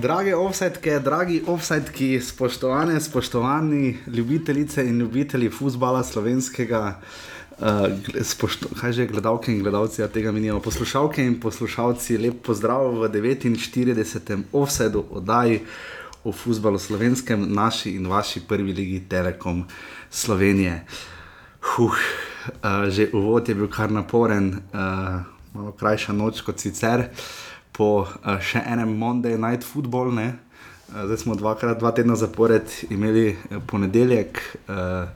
Drage offsetke, dragi offsetki, spoštovane, spoštovani ljubitelice in ljubitelji futbola slovenskega, uh, spošto, kaj že gledalke in gledalci, ja, tega minijo, poslušalke in poslušalci, lep pozdrav v 49. offsetu oddaji o futbalu slovenskem, naši in vaši prvi ligi Telekom Slovenije. Huh, uh, že uvod je bil kar naporen, uh, malo krajša noč kot sicer po uh, še enem Monday Night Football. Ne? Zdaj smo dvakrat, dva tedna zapored imeli ponedeljek uh,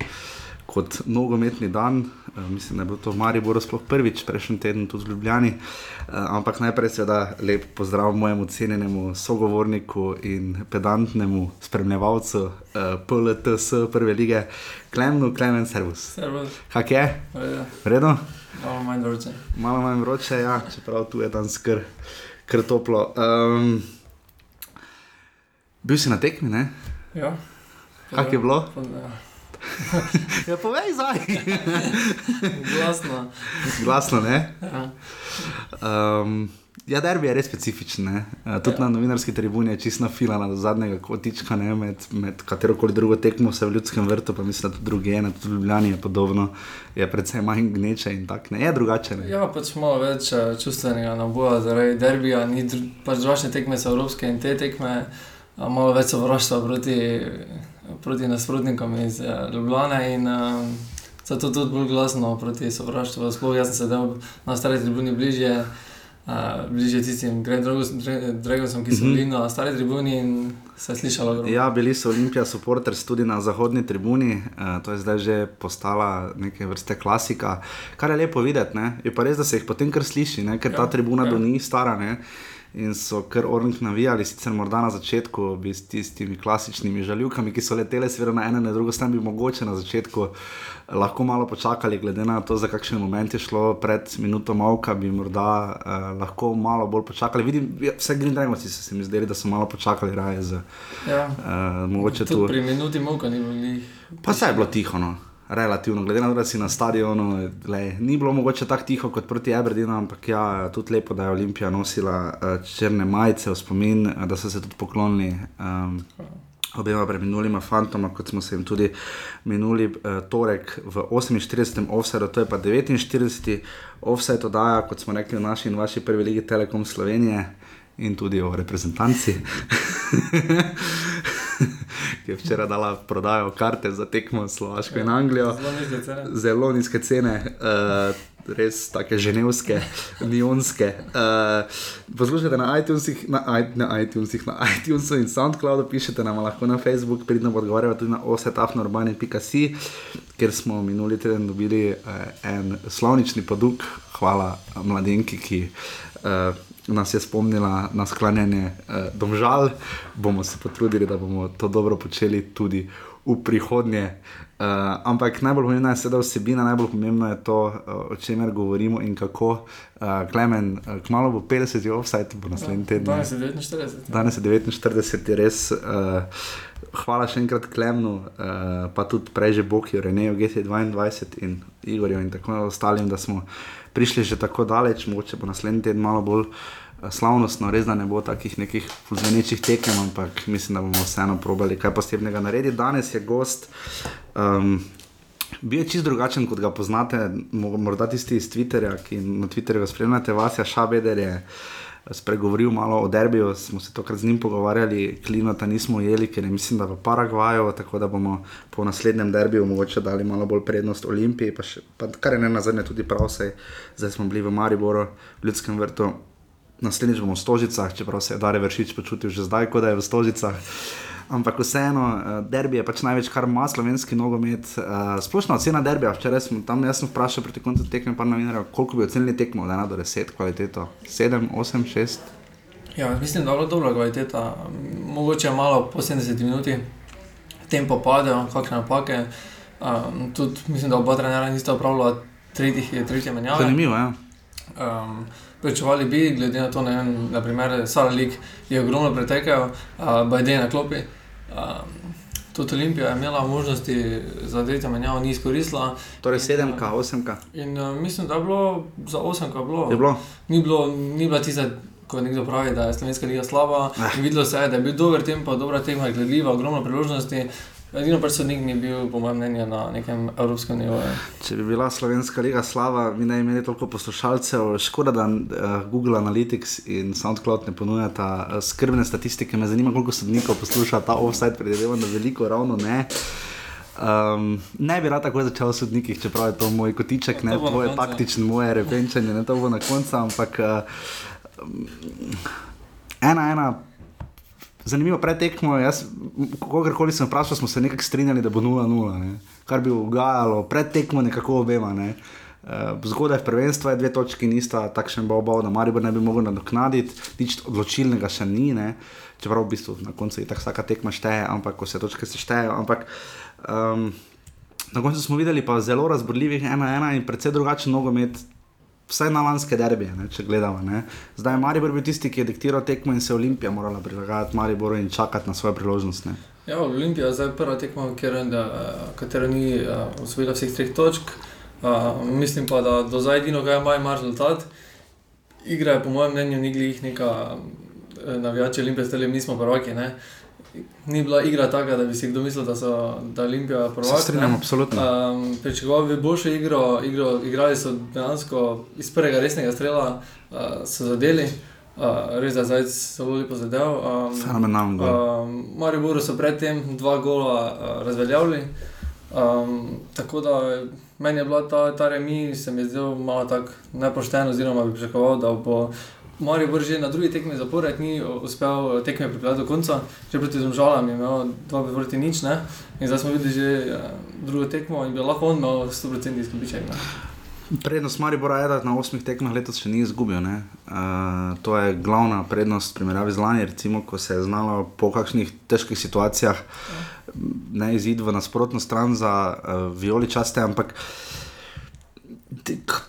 kot nogometni dan, uh, mislim, da je bilo to v Mariboru sploh prvič, prejšnji teden tudi v Ljubljani. Uh, ampak najprej seveda lep pozdrav mojemu cenjenemu sogovorniku in pedantnemu spremljevalcu uh, PLTS prve lige, Klemnu, Klemen Servus. Servus. Kak je? Vredno? Malo manj vroče. Malo manj vroče, ja, čeprav tu je dan skrb kar toplo. Um, bil si na tekmi, ne? Ja. Kak je bilo? Ja. ja, povej zdaj. Glasno. Glasno, ne? Ja. Um, ja, derbi je res specifičen. Uh, tudi ja. na novinarski tribuni je čisto filana do zadnjega kotička, ne? med, med katero koli drugo tekmo se v ljudskem vrtu, pa mislim, da tudi druge, ena tudi Ljubljani je podobno, je predvsem manj gneče in tako ne, je drugače. Ne? Ja, pač malo več uh, čustvenega naboja zaradi derbija, ni dru pač drugačne tekme so evropske in te tekme, malo več sovraštva proti, proti nasprotnikom iz uh, Ljubljane in uh, zato tudi bolj glasno proti sovraštvu. Sploh jaz sem sedel na stari tribuni bližje. Uh, bližje tistim Dragosom, ki so bili na stari tribuni in se je slišalo. Grobo. Ja, bili so Olimpija, supporters tudi na zahodni tribuni, uh, to je zdaj že postala neke vrste klasika, kar je lepo videti. Ne? Je pa res, da se jih potem kar sliši, ne? ker ja, ta tribuna ja. do ni stara. Ne? In so kar ornih navijali, sicer morda na začetku, bi s tistimi klasičnimi žaljivkami, ki so letele, seveda na eno in drugo stran, bi mogoče na začetku lahko malo počakali, glede na to, za kakšen moment je šlo pred minuto Mavka, bi morda eh, lahko malo bolj počakali. Vidim, ja, vse Green Dragons so se mi zdeli, da so malo počakali raje za Ja. eh, mogoče tu. pri minuti Mavka ni bilo. Pa saj je bilo tiho. No. Relativno, glede na to, da si na stadionu, lej, ni bilo mogoče tako tiho kot proti Aberdeenu, ampak ja, tudi lepo, da je Olimpija nosila uh, črne majice v spomin, uh, da so se tudi poklonili um, obema preminulima fantoma, kot smo se jim tudi minuli uh, torek v 48. offsetu, to je pa 49. offset oddaja, kot smo rekli v naši in vaši prvi ligi Telekom Slovenije in tudi o reprezentanci. ki je včeraj dala prodajo karte za tekmo Slovaško in Anglijo. Zelo nizke cene. Zelo nizke cene, uh, res tako ženevske, nionske. Uh, poslušajte na iTunesih, na, i- na iTunesih, na iTunesu in SoundCloudu, pišete nam lahko na Facebook, pridno odgovarjate tudi na osetafnorbani.si, kjer smo minuli teden dobili uh, en slovnični poduk, hvala mladenki, ki. Uh, Nas je spomnila na sklanjanje eh, domžal, bomo se potrudili, da bomo to dobro počeli tudi v prihodnje. Uh, ampak najbolj pomembna je seveda vsebina, najbolj pomembno je to, uh, o čemer govorimo in kako. Uh, Klemen, uh, kmalo bo 50 offside, bo naslednji teden. Danes je 49. Danes je 49, je res. Uh, hvala še enkrat Klemnu, uh, pa tudi prej že Bokiju, Reneju, GT22 in Igorju in tako ostalim, da smo prišli že tako daleč, mogoče bo naslednji teden malo bolj eh, slavnostno, res da ne bo takih nekih zvenečih tekem, ampak mislim, da bomo vseeno probali kaj posebnega narediti. Danes je gost. Um, Bil je čist drugačen, kot ga poznate, mo- morda tisti iz Twitterja, ki na Twitterju spremljate, Vasja Šabeder je spregovoril malo o derbiju, smo se tokrat z njim pogovarjali, klinota nismo ujeli, ker je mislim, da v Paragvaju, tako da bomo po naslednjem derbiju mogoče dali malo bolj prednost Olimpiji, pa, še, pa kar je ne nazadnje tudi prav, saj zdaj smo bili v Mariboru, v Ljudskem vrtu. Naslednjič bomo v Stožicah, čeprav se je Dare Vršič počutil že zdaj, kot da je v Stožicah. Ampak vseeno, eh, derbi je pač največ, kar ima slovenski nogomet. Uh, splošna ocena derbija, včeraj smo tam, jaz sem vprašal proti koncu tekme, pa novinarjev, koliko bi ocenili tekmo od 1 do 10 kvaliteto. 7, 8, 6. Ja, mislim, da je bila dobra kvaliteta. Mogoče malo po 70 minuti tempo pade, kakšne napake. Um, tudi mislim, da oba trenera nista upravljala tretjih, tretje menjave. Zanimivo, ja. Um, Pričakovali bi, glede na to, da je naprimer Sara Lik je ogromno pretekel, uh, Bajden na klopi. Um, Tudi Olimpija je imela možnosti za tretjo menjavo, ni izkoristila. Torej In, 7, eh, 8. In uh, mislim, da je bilo za 8, ko je bilo. Je bilo? Ni, bilo, ni bila tista, ko nekdo pravi, da je slovenska liga slaba. Eh. Videlo se je, da je bil dober tempo, dobra tekma, gledljiva, ogromno priložnosti. Edino pač sodnik ni bil, po mojem mnenju, na nekem evropskem nivoju. Če bi bila slovenska liga slava, mi ne bi imeli toliko poslušalcev. Škoda, da uh, Google Analytics in SoundCloud ne ponujata uh, skrbne statistike. Me zanima, koliko sodnikov posluša ta offside, predvidevam, da veliko ravno ne. Um, ne bi rad tako začel v sodnikih, čeprav je to moj kotiček, ne To tvoje taktično, moje repenčanje, ne to bo na koncu, ampak uh, ena, ena. Zanimivo pretekmo, jaz, kogarkoli sem vprašal, smo se nekako strinjali, da bo 0-0, ne. kar bi ugajalo, pretekmo nekako obema. Ne. Uh, zgodaj v prvenstvu je dve točki, nista takšen bal, bal, da Maribor ne bi mogel nadoknaditi, nič odločilnega še ni, ne. čeprav v bistvu na koncu je tako vsaka tekma šteje, ampak ko se točke seštejejo. Ampak um, na koncu smo videli pa zelo razborljivih 1-1 in predvsej drugačen nogomet. Vsaj na lanske derbije, ne, če gledamo. Ne. Zdaj je Maribor bil tisti, ki je diktiral tekmo in se je Olimpija morala prilagajati Mariboru in čakati na svojo priložnost. Ne. Ja, Olimpija je zdaj prva tekma, katera ni uh, osvojila vseh treh točk. Uh, mislim pa, da do zdaj edino, kar ima, ima rezultat. Igra je, po mojem mnenju, ni glih neka eh, navijača Olimpije, stali mi smo prvaki. Ne? Ni bila igra taka, da bi si kdo mislil, da, so, da je Olimpija prvak. Se strinjam, absolutno. Um, Pričakoval bi boljšo igro, igro, igrali so dejansko iz prvega resnega strela, uh, so zadeli, uh, res da je zdaj zelo lepo zadev. Um, Fenomenalen gol. Um, Mariboru so predtem dva gola uh, razveljavili. Um, tako da meni je bila ta, ta remi, se mi je zdel malo tako nepošten, oziroma bi pričakoval, da bo Maribor že na drugi tekmi zapored ni uspel tekme pripeljati do konca, že proti Zomžalam je imel dva proti nič, ne? in zdaj smo videli že uh, drugo tekmo in bi lahko on imel 100% izkupiček. Prednost Maribora je, da na osmih tekmah letos še ni izgubil. Uh, to je glavna prednost v primerjavi z lani, recimo, ko se je znalo po kakšnih težkih situacijah ne izid v nasprotno stran za uh, violi časte, ampak k-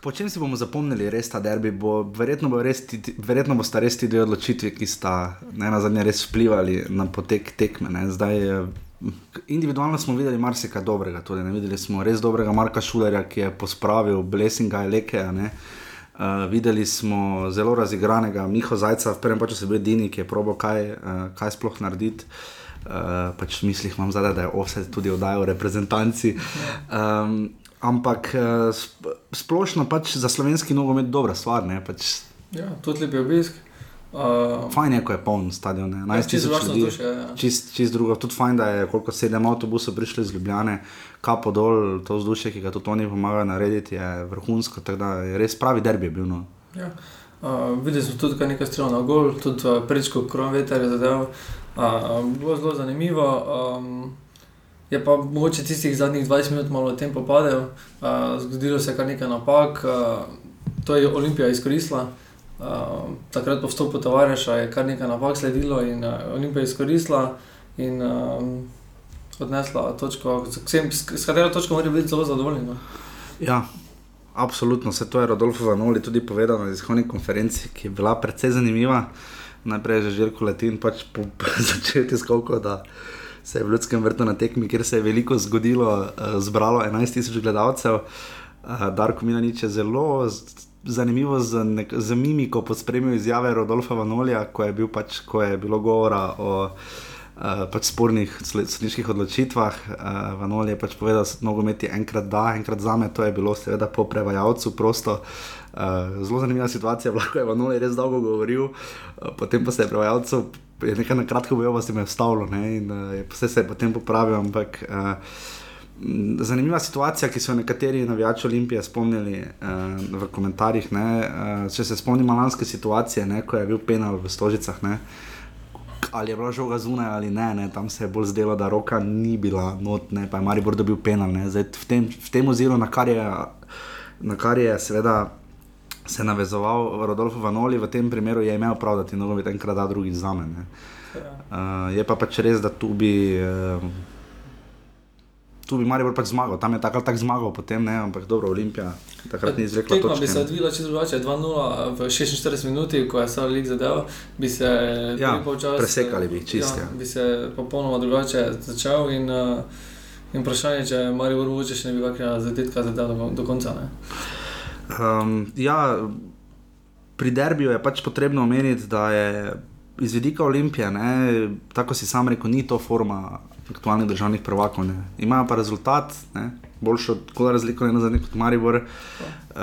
po čem si bomo zapomnili res ta derbi? Bo, verjetno, bo res, ti, verjetno bosta res ti dve odločitvi, ki sta ne na zadnje res vplivali na potek tekme. Ne? Zdaj, eh, individualno smo videli marsikaj dobrega. Tudi, ne? Videli smo res dobrega Marka Šulerja, ki je pospravil Blesinga in Lekeja. ne. Uh, videli smo zelo razigranega Miha Zajca, v prvem času je bil Dini, ki je probo kaj, uh, kaj sploh narediti. Uh, pač v mislih imam zdaj, da je offset tudi oddajal reprezentanci. Um, ampak sp splošno pač za slovenski nogomet dobra stvar. Ne? Pač, Ja, tudi lep obisk. Uh, fajn je, ko je poln stadion. ne. 11 čisto tisoč ljudi. vzdušje, ja. Čist, čist drugo. Tudi fajn, da je koliko sedem avtobusov prišli iz Ljubljane, kapo dol, to vzdušje, ki ga tudi oni pomagajo narediti, je vrhunsko. Tako da je res pravi derbi bil. No. Ja. Uh, videli smo tudi nekaj strelov na gol, tudi uh, prečko kron veter je zadev. Uh, bilo je zelo zanimivo. Um, je pa mogoče tistih zadnjih 20 minut malo tempo padel, uh, zgodilo se je kar nekaj napak, uh, to je Olimpija izkoristila. Uh, takrat po vstopu tovariša je kar nekaj napak sledilo in uh, Olimpija izkoristila in um, odnesla točko, s, vsem- s, s katero točko morajo biti zelo zadovoljni. No? Ja, absolutno. Se to je Rodolfo Vanoli tudi povedal na izhodni konferenci, ki je bila precej zanimiva. Najprej je že Žirko Latin pač po, začetku skovko, da se je v ljudskem vrtu na tekmi, kjer se je veliko zgodilo, uh, zbralo 11 tisoč gledalcev. Uh, Darko Milanič je zelo zanimivo z, nek, z mimiko pospremil izjave Rodolfa Vanolija, ko je, bil pač, ko je bilo govora o uh, pač spornih sodniških odločitvah. Uh, Vanol je pač povedal, da nogomet je enkrat da, enkrat za me, to je bilo seveda po prevajalcu prosto. Uh, zelo zanimiva situacija, lahko je Vanol je res dolgo govoril, uh, potem pa se je prevajalcu. Je nekaj na kratko bojo, pa se me je vstavilo ne, in uh, vse se je potem popravil. Ampak uh, zanimiva situacija, ki so jo nekateri navijači Olimpije spomnili uh, v komentarjih. Ne, uh, če se spomnimo lanske situacije, ne, ko je bil penal v Stožicah. Ne, ali je bila žoga zunaj ali ne, ne, tam se je bolj zdelo, da roka ni bila not, ne, pa je Maribor dobil penal. Ne, Zdaj, v, tem, v tem oziru, na kar je, na kar je seveda se navezoval Rodolfo Vanoli, v tem primeru je imel prav, da ti nogomet enkrat da, drugi za me. Uh, je pa pač res, da tu bi. Uh, tu bi Maribor pač zmagal, tam je tako ali tako zmagal, potem ne, ampak dobro, Olimpija takrat ni izrekla Tekma bi se odvila čisto drugače, 2-0 v 46 minuti, ko je Star League zadeval, bi se Ja, polčas, presekali bi jih čisto, Ja, ja. bi se popolnoma drugače začel in, uh, in vprašanje, če Marijo Vrvuče še ne bi kakšnega zadetka zadeval do, do konca. Ne? Um, ja, pri derbiju je pač potrebno omeniti, da je iz vidika Olimpije, ne, tako si sam rekel, ni to forma aktualnih državnih prvakov. Ne. Imajo pa rezultat, ne, boljšo kot razliko ne zadnji kot Maribor. Uh,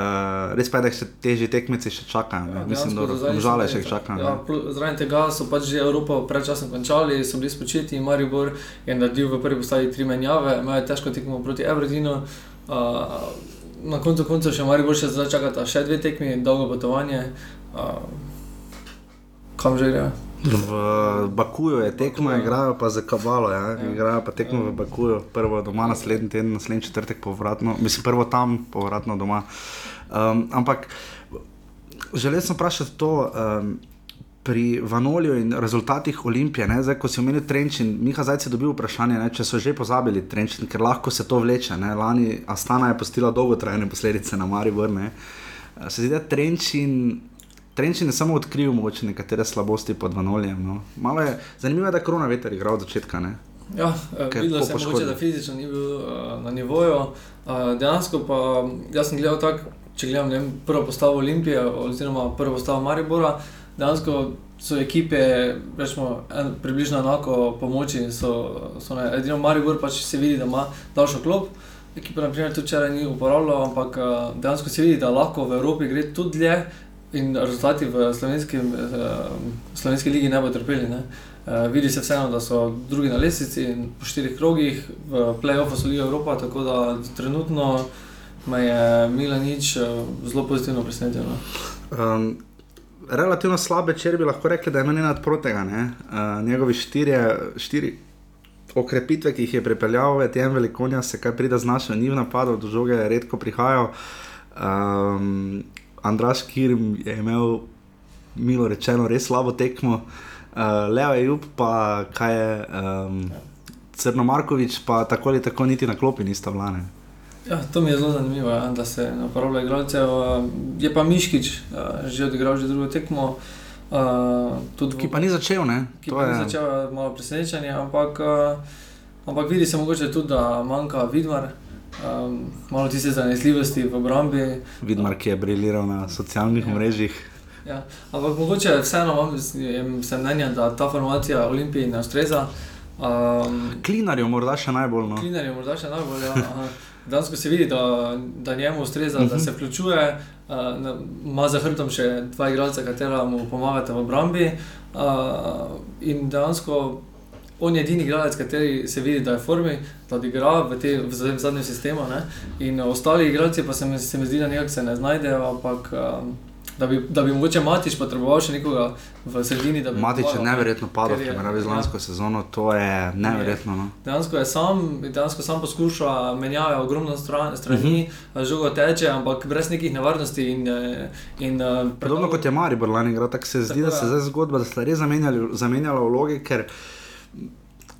res pa je, da jih še težji tekmeci še čakajo. Ne. Mislim, da zdaj žale so- še čakajo. Ja, Zraven tega so pač že Evropo predčasno končali, so bili spočiti in Maribor je naredil v prvi postavi tri menjave, imel je težko tekmo proti Everdinu. Uh, na koncu koncev še Maribor še zdaj čakata še dve tekmi, dolgo potovanje. Uh, kam že gre? V Bakuju je tekmo, Bakuju, ja. igrajo pa za Kabalo, ja. Ja. igrajo pa tekmo v Bakuju, prvo doma, naslednji teden, naslednji četrtek povratno, mislim prvo tam, povratno doma. Um, ampak želel sem vprašati to. Um, Pri Vanolju in rezultatih Olimpije, ne, zdaj, ko si omenil Trenčin, Miha Zajec je dobil vprašanje, ne, če so že pozabili Trenčin, ker lahko se to vleče. Ne. Lani Astana je postila dolgotrajne posledice na Maribor. Ne. Se zdi, da Trenčin, Trenčin je samo odkril mogoče nekatere slabosti pod Vanoljem. No. Malo je zanimivo, je, da je korona veter igral od začetka. Ne. Ja, eh, Ker videlo po se je, mogoče, da fizično ni bil uh, na nivoju. Uh, dejansko pa jaz sem gledal tako, če gledam vem, prvo postavo Olimpije oziroma prvo postavo Maribora, dejansko so ekipe rečemo, en, približno enako pomoči. So, so ne, edino Maribor pač se vidi, da ima daljšo klop. Ekipa, na primer, tudi včeraj ni uporabljala, ampak eh, dejansko se vidi, da lahko v Evropi gre tudi dlje in rezultati v eh, slovenski ligi ne bodo trpeli. Ne. Uh, vidi se vseeno, da so drugi na lestvici in po štirih krogih, v play-offu so Liga Evropa, tako da trenutno me je Milanič uh, zelo pozitivno presenetil. no. Um, relativno slab večer bi lahko rekli, da je meni nadprotega. Uh, njegovi štirje, štiri okrepitve, ki jih je pripeljal, je tem velikonja, se kaj pride znašel, ni v napadu, do žoge redko prihajajo. Um, Andraš Kirm je imel, milo rečeno, res slabo tekmo. Uh, Leo je jup, pa kaj je. Um, Crno Markovič, pa tako ali tako niti na klopi nista vlane. Ja, to mi je zelo zanimivo, ja, da se ne uporablja igralcev. Je pa Miškič že odigral že drugo tekmo. Uh, Ki pa ni začel, ne? ki To pa ni je- začel je malo presenečenje, ampak, uh, ampak vidi se mogoče tudi, da manjka Vidmar, um, malo tiste zanesljivosti v obrambi. Vidmar, ki je briliral na socialnih Ja. mrežah. Ja, ampak mogoče vseeno imam mnenja, da ta formacija Olimpiji ne ustreza. Um, Klinarjev morda še najbolj. No. Klinar je morda še najbolj. Ja, Danes se vidi, da, da njemu ustreza, uh -huh. da se vključuje, uh, na- ima za hrbtom še dva igralca, katera mu pomagata v obrambi. Uh, in dejansko on je edini igralec, kateri se vidi, da je v formi, da odigra v, te, v zadnjem- zadnjem sistemu. Ne? In ostali igralci pa se mi, se mi zdi, da nekako se ne znajdejo. Ampak, um, Da bi, da bi mogoče Matič potreboval še nekoga v sredini. Matič je neverjetno padel, je- primerjavi z ja. lansko sezono, to je neverjetno. No. Dejansko je sam, dejansko sam poskuša menjati ogromno stran, strani, uh -huh. žogo teče, ampak brez nekih nevarnosti. In, eh, in, eh, Podobno kot je Maribor lani tako se zdi, Tako, da se ja. zdaj zgodba, da sta res zamenjali, zamenjala vloge, ker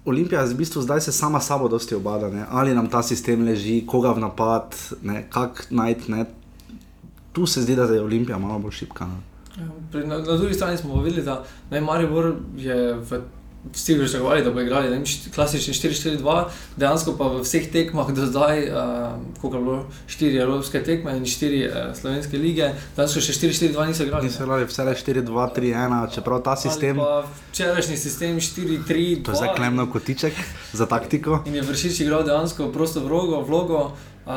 Olimpija v bistvu zdaj se sama sabo dosti obada, ne? ali nam ta sistem leži, koga v napad, ne? kak najti. Tu se zdi, da je Olimpija malo bolj šipka. Ja, na, na drugi strani smo videli, da ne, Maribor je v vsi pričakovali, da bo igrali ne, klasični 4-4-2, dejansko pa v vseh tekmah do zdaj, uh, koliko je bilo, štiri evropske tekme in štiri uh, slovenske lige, dejansko še 4-4-2 niso igrali. Niso igrali vse le 4-2-3-1, čeprav ta sistem, včerajšnji sistem 4-3-2. to je zdaj klemno kotiček za taktiko, In je vršič igral dejansko prosto vlogo, vlogo uh,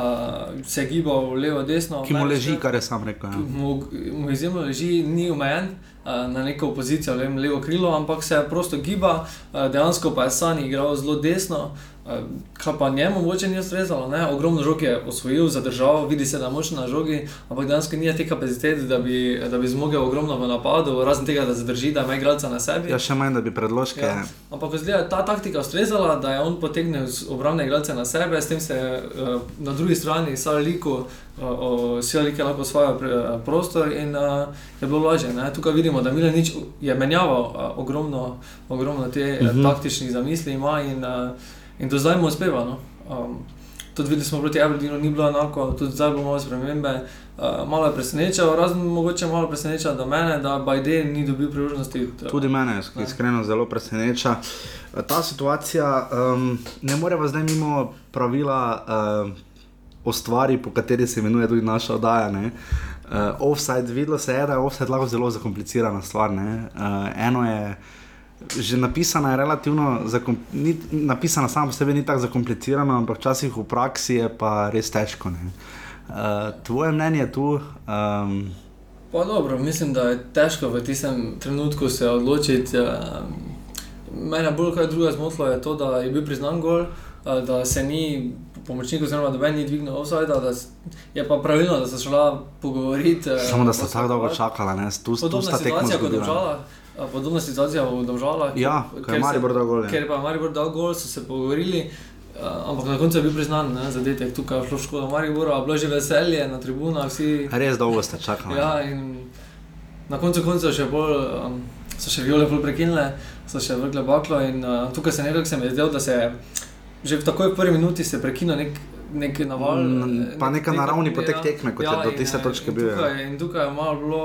se gibal levo, desno. ki mu leži, največkrat- kar je sam rekel. Ja. Mu, mu izjemno leži, ni omejen uh, na neko pozicijo, ne vem, levo krilo, ampak se prosto giba, uh, dejansko pa je Sani igral zelo desno. Uh, kar pa njemu mogoče ni ustrezalo, ne? ogromno žog je osvojil za državo, vidi se, da je močno na žogi, ampak dejansko ni te kapacitete, da bi, da bi zmogel ogromno v napadu, razen tega, da zadrži, da ima igralca na sebi. Ja, še manj, da bi predložke. Ja. Ampak ko zgleda, ta taktika ustrezala, da je on potegnil obrambne igralce na sebe, s tem se je uh, na drugi strani Saliku, uh, Salik je lahko uh, prostor in uh, je bilo lažje. Ne? Tukaj vidimo, da Milanič je menjaval uh, ogromno, ogromno te uh Mhm. -huh. taktičnih zamisli ima in, uh, in do zdaj mu uspeva. No? Um, tudi videli smo proti Aberdeenu, ni bilo enako, tudi zdaj bomo imeli spremembe. Uh, malo je presenečalo, razen mogoče malo preseneča do mene, da Biden ni dobil priložnosti. Tudi mene, iskreno, zelo preseneča. Ta situacija um, ne more vas zdaj mimo pravila um, o stvari, po kateri se imenuje tudi naša oddaja. Uh, offside, videlo se je, da je offside lahko zelo zakomplicirana stvar. Uh, eno je. Že napisana je relativno, ni, napisana sama po sebi ni tako zakomplicirana, ampak včasih v praksi je pa res težko. Uh, tvoje mnenje je tu? Um... Pa dobro, mislim, da je težko v tistem trenutku se odločiti. Uh, mene bolj kot druga zmotila je to, da je bil priznan gol, uh, da se ni pomočnik, oziroma da meni ni dvignil offside. Je pa pravilno, da se šla pogovoriti. Samo da so tako dolgo čakala, ne? tu sta tekmo zgodila. Podobna situacija v Dvožalah, ja, ker, ja. ker pa Maribor dal gol, so se pogovorili, uh, ampak na koncu je bil priznan ne, za detek, tukaj je šlo škoda Maribora, bilo je že veselje na tribunah. Vsi... Res dolgo ste čakali. Ja, in na koncu koncev še bolj, um, so še viole prekinile, so še vrgle baklo in uh, tukaj se nekako se je zdelo, da se je že v takoj prvi minuti prekinil nek, nek naval. Mm, pa neka naravni potek tekme, kot ja, je do tiste točke bil. Ja. In tukaj je malo bilo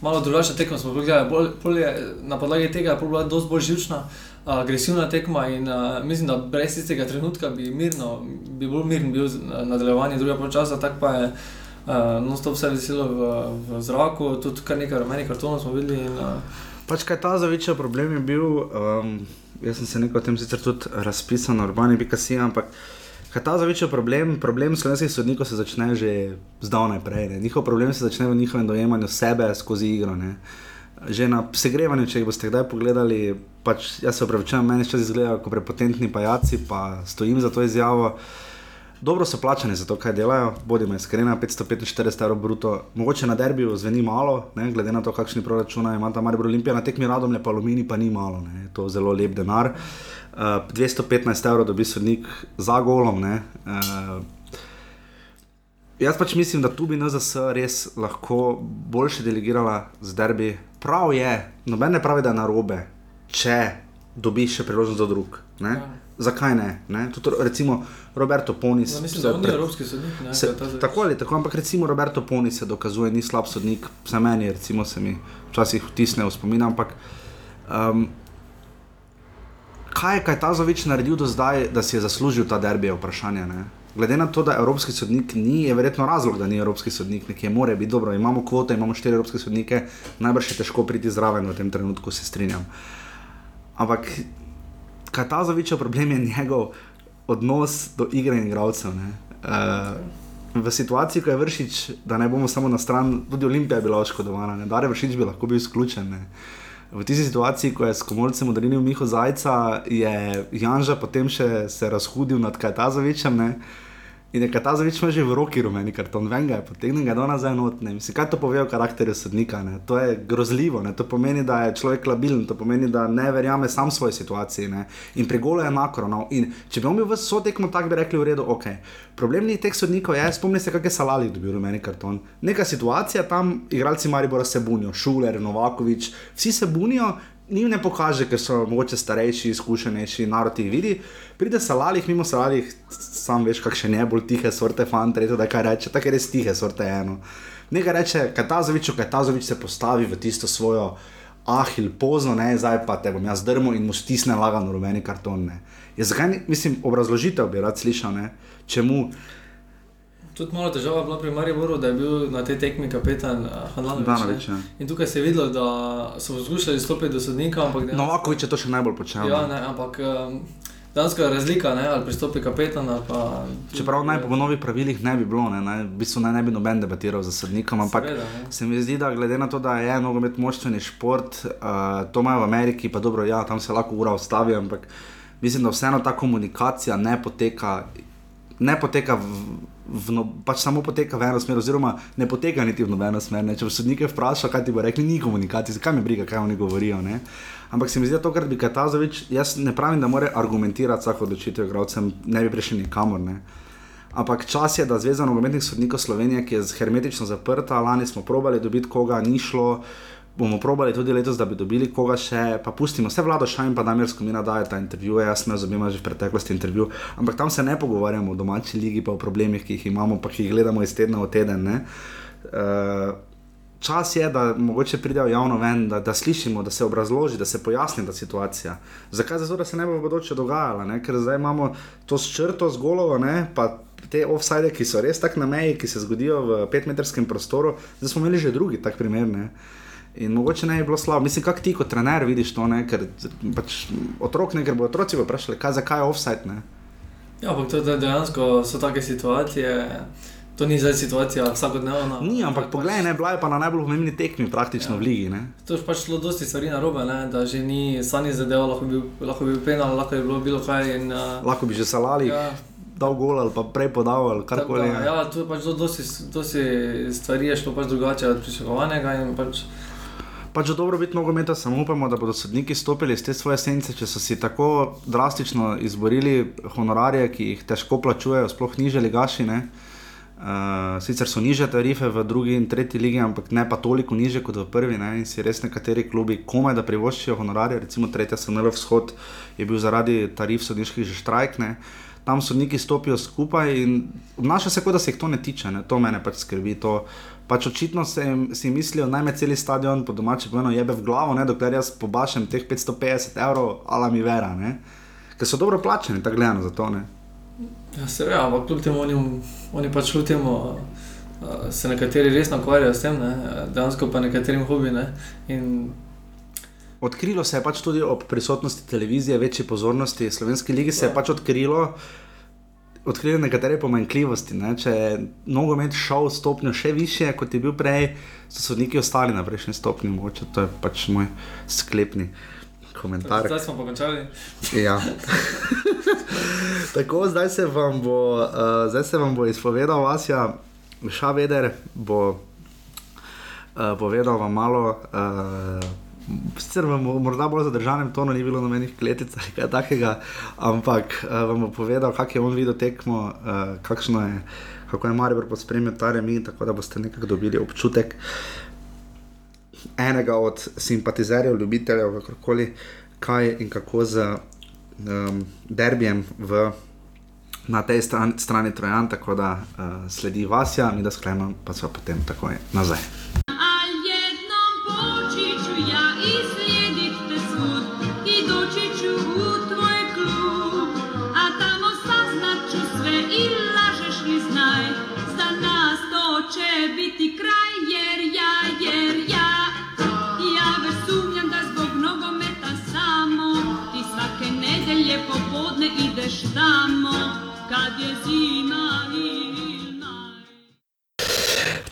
malo drugačna tekma. Gledali, bolj, je, na podlagi tega je bila precej bolj živčna, agresivna tekma. In, uh, mislim, da brez tistega trenutka bi, mirno, bi bolj miren bil nadaljevanje drugega počasa. Tako pa je uh, non-stop vse veselo v, v zraku, tudi kar nekaj rumenih kartonov smo videli. In, uh, pač kaj ta zavečer problem je bil, um, jaz sem se nekaj o tem sicer tudi razpisal urbani pikasi, ampak. Kaj ta zavečer problem, problem slovenskih sodnikov se začne že zdavnaj prej. Ne. Njihov problem se začne v njihovem dojemanju sebe skozi igro. Ne. Že na segrevanju, če jih boste kdaj pogledali, pač jaz se upravičujem, meni še izgledajo kot prepotentni pajaci, pa stojim za to izjavo. Dobro so plačani za to, kaj delajo, bodimo iskreni, 545 evrov bruto. Mogoče na derbiju zveni malo, ne, glede na to, kakšni proračuna ima ta Maribor Olimpija, na tekmi radom le pa alumini pa ni malo, ne. to je zelo lep denar. Uh, 215 evrov dobi sodnik za golom. Uh, jaz pač mislim, da tu bi NZS res lahko boljše delegirala z derbi. Prav je, noben ne pravi, da je narobe, če dobiš še priložnost za drug. Ja. Zakaj ne? ne? Tudi, recimo Roberto Poni se je pred... evropski sodnik. Ne, se, tako ali tako, ampak recimo Roberto Poni se dokazuje, ni slab sodnik, vse meni, recimo se mi včasih vtisne v spomin. Ampak um, kaj je kaj ta Zovič naredil do zdaj, da si je zaslužil ta derbi, je vprašanje. Ne? Glede na to, da evropski sodnik ni, je verjetno razlog, da ni evropski sodnik, nekje mora biti dobro. Imamo kvote, imamo štiri evropske sodnike, najbrž je težko priti zraven v tem trenutku, se strinjam. Ampak kaj ta Zovič je problem, je njegov odnos do igre in igralcev. Uh, v situaciji, ko je vršič, da ne bomo samo na stran, tudi Olimpija je bila oškodovana, da je vršič bi lahko bil izključen. Ne? v tisti situaciji, ko je s komorcem odrinil Miho Zajca, je Janža potem še se razhudil nad Kajtazovičem. In je Katazovič že v roki rumeni karton, vem ga je, potegne ga do nazaj notne. Mislim, kaj to pove o karakterju sodnika? Ne? To je grozljivo, ne? to pomeni, da je človek labilen, to pomeni, da ne verjame sam svoje situacije. Ne? In pri golu je enako. No? In če bi on bil v sotekmo, tako bi rekli, v redu, ok. Problem teh sodnikov, je, spomni se, kakšne salali dobil rumeni karton. Neka situacija tam, igralci Maribora se bunijo, Šuler, Novakovič, vsi se bunijo, njim ne pokaže, ker so morda starejši, izkušenejši, narod jih vidi. Pride salalih, mimo salalih, sam veš, kakšne ne bolj tihe sorte, fante, reče, da kaj reče, tako je res tihe sorte eno. Nekaj reče, Katazovič, Katazovič se postavi v tisto svojo ahil pozno, ne, zdaj pa te bom jaz drmo in mu stisne lagano rumeni karton. Je, zakaj, mislim, obrazložitev bi rad slišal, ne, čemu. Tudi malo težava bila pri Mariboru, da je bil na tej tekmi kapetan uh, Hanlanovič. Ja. In tukaj se je videlo, da so poskušali stopiti do sodnika. No, lahko je to še najbolj počelo. Ja, ne, ampak um, danska razlika, ne, ali pristopi kapetan. Pa, Čeprav naj po novih pravilih ne bi bilo, ne, naj, v bistvu naj ne bi noben debatiral za sodnikom, ampak Seveda, se mi zdi, da glede na to, da je nogomet močtveni šport, uh, to imajo v Ameriki, pa dobro, ja, tam se lahko ura ustavi, ampak mislim, da vseeno ta komunikacija ne poteka. Ne poteka v, no, pač samo poteka v eno smer, oziroma ne poteka niti v nobeno smer. Ne. Če bi sodnike vprašal, kaj ti bo rekli, ni komunikacije, kaj me briga, kaj oni govorijo. Ne. Ampak se mi zdi, da to, kar bi Katazovič, jaz ne pravim, da mora argumentirati vsako odločitev, igralcem ne bi prišli nikamor. Ne. Ampak čas je, da Zveza nogometnih sodnikov Slovenije, ki je hermetično zaprta, lani smo probali dobiti koga, ni šlo. Bomo probali tudi letos, da bi dobili koga še, pa pustimo. Vse vlado šajn, pa Damirsko mi nadaje ta intervju, jaz sem z obima že v preteklosti intervju, ampak tam se ne pogovarjamo o domači ligi, pa o problemih, ki jih imamo, pa ki jih gledamo iz tedna v teden. Ne? Uh, čas je, da mogoče pridejo javno ven, da, da slišimo, da se obrazloži, da se pojasni ta situacija. Zakaj? Zato, da se ne bo v bodoče dogajalo, ne? ker zdaj imamo to s črto, z golovo, ne? pa te offside, ki so res tako na meji, ki se zgodijo v petmetrskem prostoru, zdaj smo imeli že drugi tak primer. Ne? In mogoče ne bi bilo slabo, mislim, kako ti kot trener vidiš to, ne? ker pač otrok ne, ker bo otroci vprašali, kaj, zakaj je offside. Ne? Ja, ampak to je dejansko so take situacije. To ni zdaj situacija vsakodnevna. Ni, ampak pač, poglej, ne, bila je pa na najbolj pomembni tekmi praktično Ja. v ligi. Ne? To je pač šlo dosti stvari na robe, ne? da že ni sani zadev, lahko bi, lahko bi penal, lahko bi bilo bilo kaj. In, uh, Lahko bi že salali, ja. dal gol ali pa prej podal ali karkoli. ja, tu je pač zelo dosti, dosti stvari je šlo pač drugače od pričakovanega. in Pač, Pač dobrobit nogometa samo upamo, da bodo sodniki stopili iz te svoje sence, če so si tako drastično izborili honorarje, ki jih težko plačujejo, sploh niže ligaši. Ne? Uh, sicer so niže tarife v drugi in tretji ligi, ampak ne pa toliko niže kot v prvi. Ne? In si res nekateri klubi komaj da privoščijo honorarje, recimo tretja SNL vzhod je bil zaradi tarif sodniških že štrajk. Ne? Tam sodniki stopijo skupaj in obnaša se, kot da se jih to ne tiče, ne? to mene pač skrbi. To, pač očitno se jim, si mislijo, naj me cel stadion po domači povedano jebe v glavo, ne? dokler jaz pobašem teh 550 evrov, ala mi vera, ne? ker so dobro plačeni, tako gledano za to. Ne? ja, se ve, ampak kljub temu oni, oni pač kljub temu. uh, Se nekateri resno ukvarjajo s tem, ne? dejansko pa nekaterim hobi. Ne? In Odkrilo se je pač tudi ob prisotnosti televizije, večji pozornosti. Slovenski ligi se je pač odkrilo, odkrilo nekatere pomanjkljivosti. Ne? Če je nogomet šel stopnjo še više, kot je bil prej, so sodniki ostali na prejšnji stopnji. Mogoče to je pač moj sklepni komentar. zdaj smo pa končali. Ja. Tako, zdaj se vam bo, uh, zdaj se vam bo izpovedal Vasja Šaveder, bo uh, povedal vam malo. Uh, Sicer vam morda bolj zadržanem tonu, ni bilo nobenih kletic ali kaj takega, ampak uh, vam bo povedal, kak je on videl tekmo, uh, kakšno je, kako je Maribor pospremil ta remi, tako da boste nekako dobili občutek enega od simpatizerjev, ljubiteljev, kakorkoli, kaj in kako z um, derbijem v, na tej strani, strani Trojan, tako da uh, sledi Vasja, mi da sklenemo, pa so potem takoj nazaj.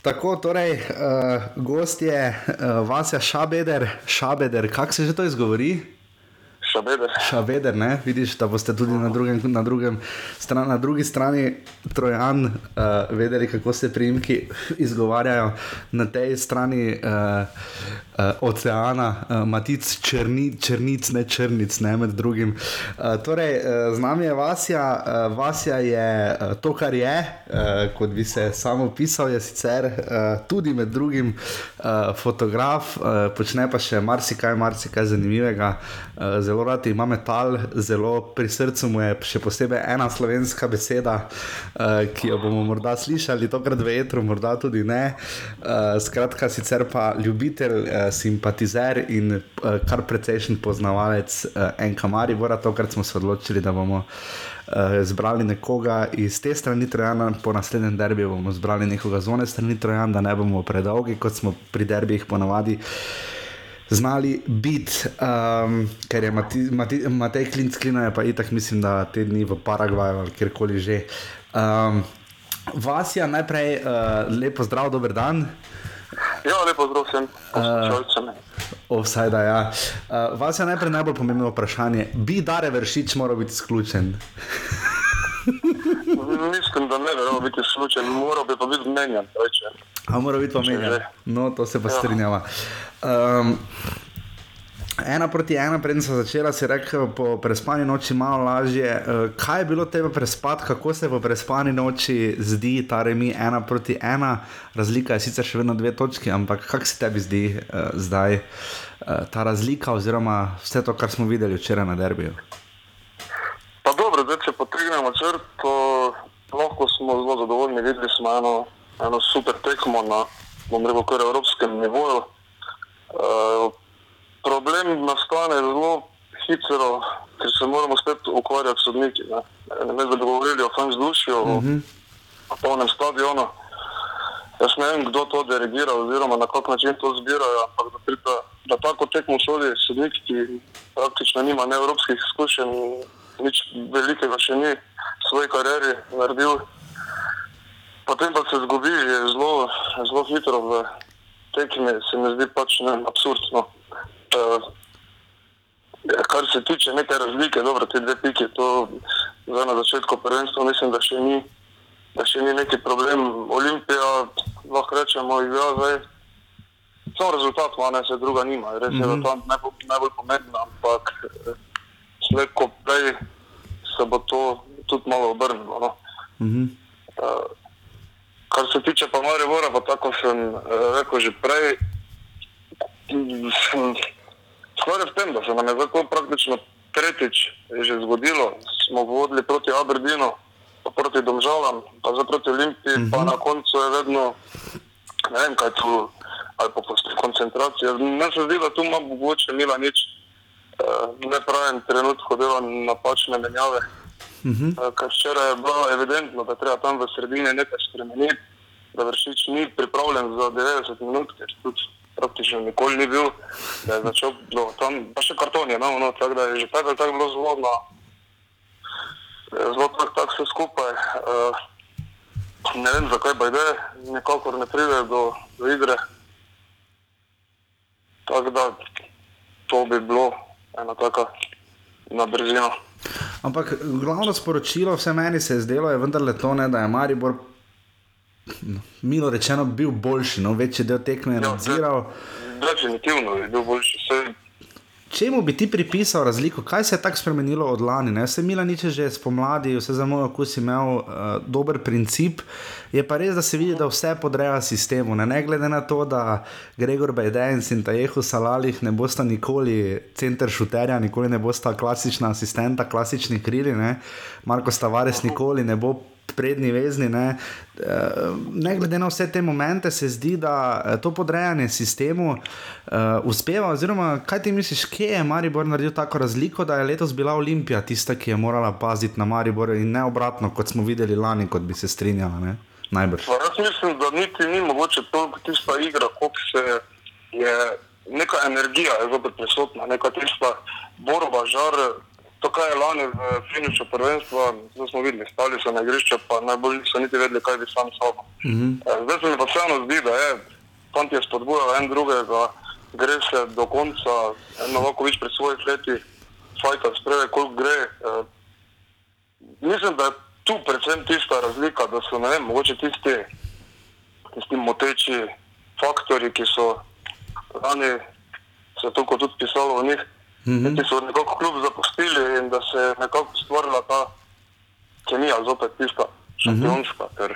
Tako, torej, uh, gost je uh, Vasja Šabeder, Šabeder, kako se že to izgovori? Šabeder. Šabeder, ne? vidiš, da boste tudi na, drugem, na, drugem stran, na drugi strani Trojan uh, vedeli, kako se priimki izgovarjajo. Na tej strani uh, uh, oceana, uh, Matic, črni, črnic, ne črnic, ne med drugim. Uh, torej, uh, z nami je Vasja. Uh, Vasja je uh, to, kar je, uh, kot bi se samo opisal, je sicer uh, tudi med drugim uh, fotograf, uh, počne pa še marsikaj, marsikaj zanimivega. Uh, zelo rad ima metal, zelo pri srcu mu je še posebej ena slovenska beseda, uh, ki jo bomo morda slišali, tokrat v etru, morda tudi ne. Uh, skratka, sicer pa ljubitelj, uh, simpatizer in uh, kar precejšen poznavalec uh, Enka Maribora, tokrat smo se odločili, da bomo. Uh, zbrali nekoga iz te strani Trojana, po naslednjem derbiju bomo zbrali nekoga z one strani Trojana, da ne bomo predolgi, kot smo pri derbijih ponavadi znali biti, um, ker je Mati- Mati- Matej Klinc Klina, je pa itak, mislim, da te dni v Paragvaju ali kjerkoli že. Um, Vasja, najprej uh, lepo zdrav, dober dan. Ja, lepo zdrav vsem poslušalcem. Offside, ja. Uh, Vasja, najprej najbolj pomembno vprašanje. Bi Dare Vršič moral biti izključen? Mislim, da ne bi moral biti slučajen, moral bi pa biti mnenja. Reče. A mora biti pa menjen. že. No, to se pa Ja. strinjava. Um, Ena proti ena, preden sem začela, si rekel, po prespani noči malo lažje. Eh, Kaj je bilo tebe prespati, kako se po prespani noči zdi ta remi ena proti ena? Razlika je sicer še vedno dve točki, ampak kako se tebi zdi uh, zdaj uh, ta razlika, oziroma vse to, kar smo videli včeraj na derbiju? Pa dobro, zdaj če potegnemo črto, lahko smo zelo zadovoljni, videli smo eno, eno super tekmo na, bom rekel, kar evropskem nivoju. Uh, problem nastane zelo hitro, ker se moramo spet ukvarjati s sodniki. Ne, ne da bi govorili o fanz dušju, mm -hmm. o polnem stadionu. Jaz ne vem, kdo to dirigira oziroma na kak način to zbirajo, ampak da, prita, da tako tekmo sodi sodnik, ki praktično nima ne evropskih izkušenj, nič velikega še ni v svoji karieri naredil. Potem pa se zgubi že zelo, zelo hitro v tekmi, se mi zdi pač ne, absurdno. Uh, kar se tiče neke razlike, dobro, te dve piki, to zdaj na začetku prvenstva mislim, da še ni, da še ni neki problem. Olimpija, lahko rečemo, igra zdaj. Samo rezultat ima, ne se druga nima. Res je, mm -hmm. da to najbolj, najbolj pomembno, ampak eh, slej ko prej se bo to tudi malo obrnilo. No. Mm -hmm. uh, kar se tiče pa Maribora, pa tako sem uh, rekel že prej, sem Stvar je v tem, da se nam je zato praktično tretjič že zgodilo. Smo vodili proti Aberdeenu, pa proti Domžalam, pa zdaj proti Olimpiji, -hmm. pa na koncu je vedno, ne vem kaj tu, ali pa postoji koncentracija. Meni se zdi, da tu ima mogoče Mila nič, uh, ne pravim trenutku dela napačne menjave. Mm -hmm. uh, ker včeraj je bilo evidentno, da treba tam v sredini nekaj spremeniti, da vršič ni pripravljen za 90 minut, ker tudi praktično nikoli ni bil, da je začel do tam, pa še karton je, no, no tako da je že tako, tako bilo zelo, na, zelo tako, tako vse skupaj. Uh, ne vem, zakaj pa ide, nikakor ne pride do, do igre. Tako da to bi bilo ena taka na brzino. Ampak glavno sporočilo, vse meni se je zdelo, je vendarle to, ne, da je Maribor no, milo rečeno, bil boljši, no, večji del tekme je nadziral. Definitivno je bil boljši. Vse. Čemu bi ti pripisal razliko, kaj se je tako spremenilo od lani? Ne? Vse Mila niče že spomladi, vse za moj okus imel uh, dober princip. Je pa res, da se vidi, da vse podreja sistemu. Ne, ne glede na to, da Gregor Bajdens in Tajehu Salalih ne bosta nikoli center šuterja, nikoli ne bosta klasična asistenta, klasični krili, ne? Marko Stavares nikoli ne bo prednji vezni. Ne? ne glede na vse te momente, se zdi, da to podrejanje sistemu uh, uspeva. Oziroma, kaj ti misliš, kje je Maribor naredil tako razliko, da je letos bila Olimpija tista, ki je morala paziti na Maribor in ne obratno, kot smo videli lani, kot bi se strinjala. Ne? Najbrž. Jaz mislim, da niti ni mogoče to, tista igra, kot se je. Neka energija je zopet prisotna, neka tista borba, žar, to, kar je lani v finišu prvenstva, zdaj smo videli, stali so na igrišču, pa najbolj niso niti vedeli, kaj bi sami sabo. Mm -hmm. Zdaj se mi pa vseeno zdi, da je tam je spodbujal en drugega, gre se do konca, eno lahko več pri svojih letih, fajta spreve, koliko gre. Uh, mislim, da je tu predvsem tista razlika, da so, ne vem, mogoče tisti, tisti moteči faktori, ki so lani se to kot tudi pisalo o njih, -hmm. Ti so nekako kljub zapustili in da se je nekako stvorila ta kemija, zopet tista šampionska. Mm -hmm.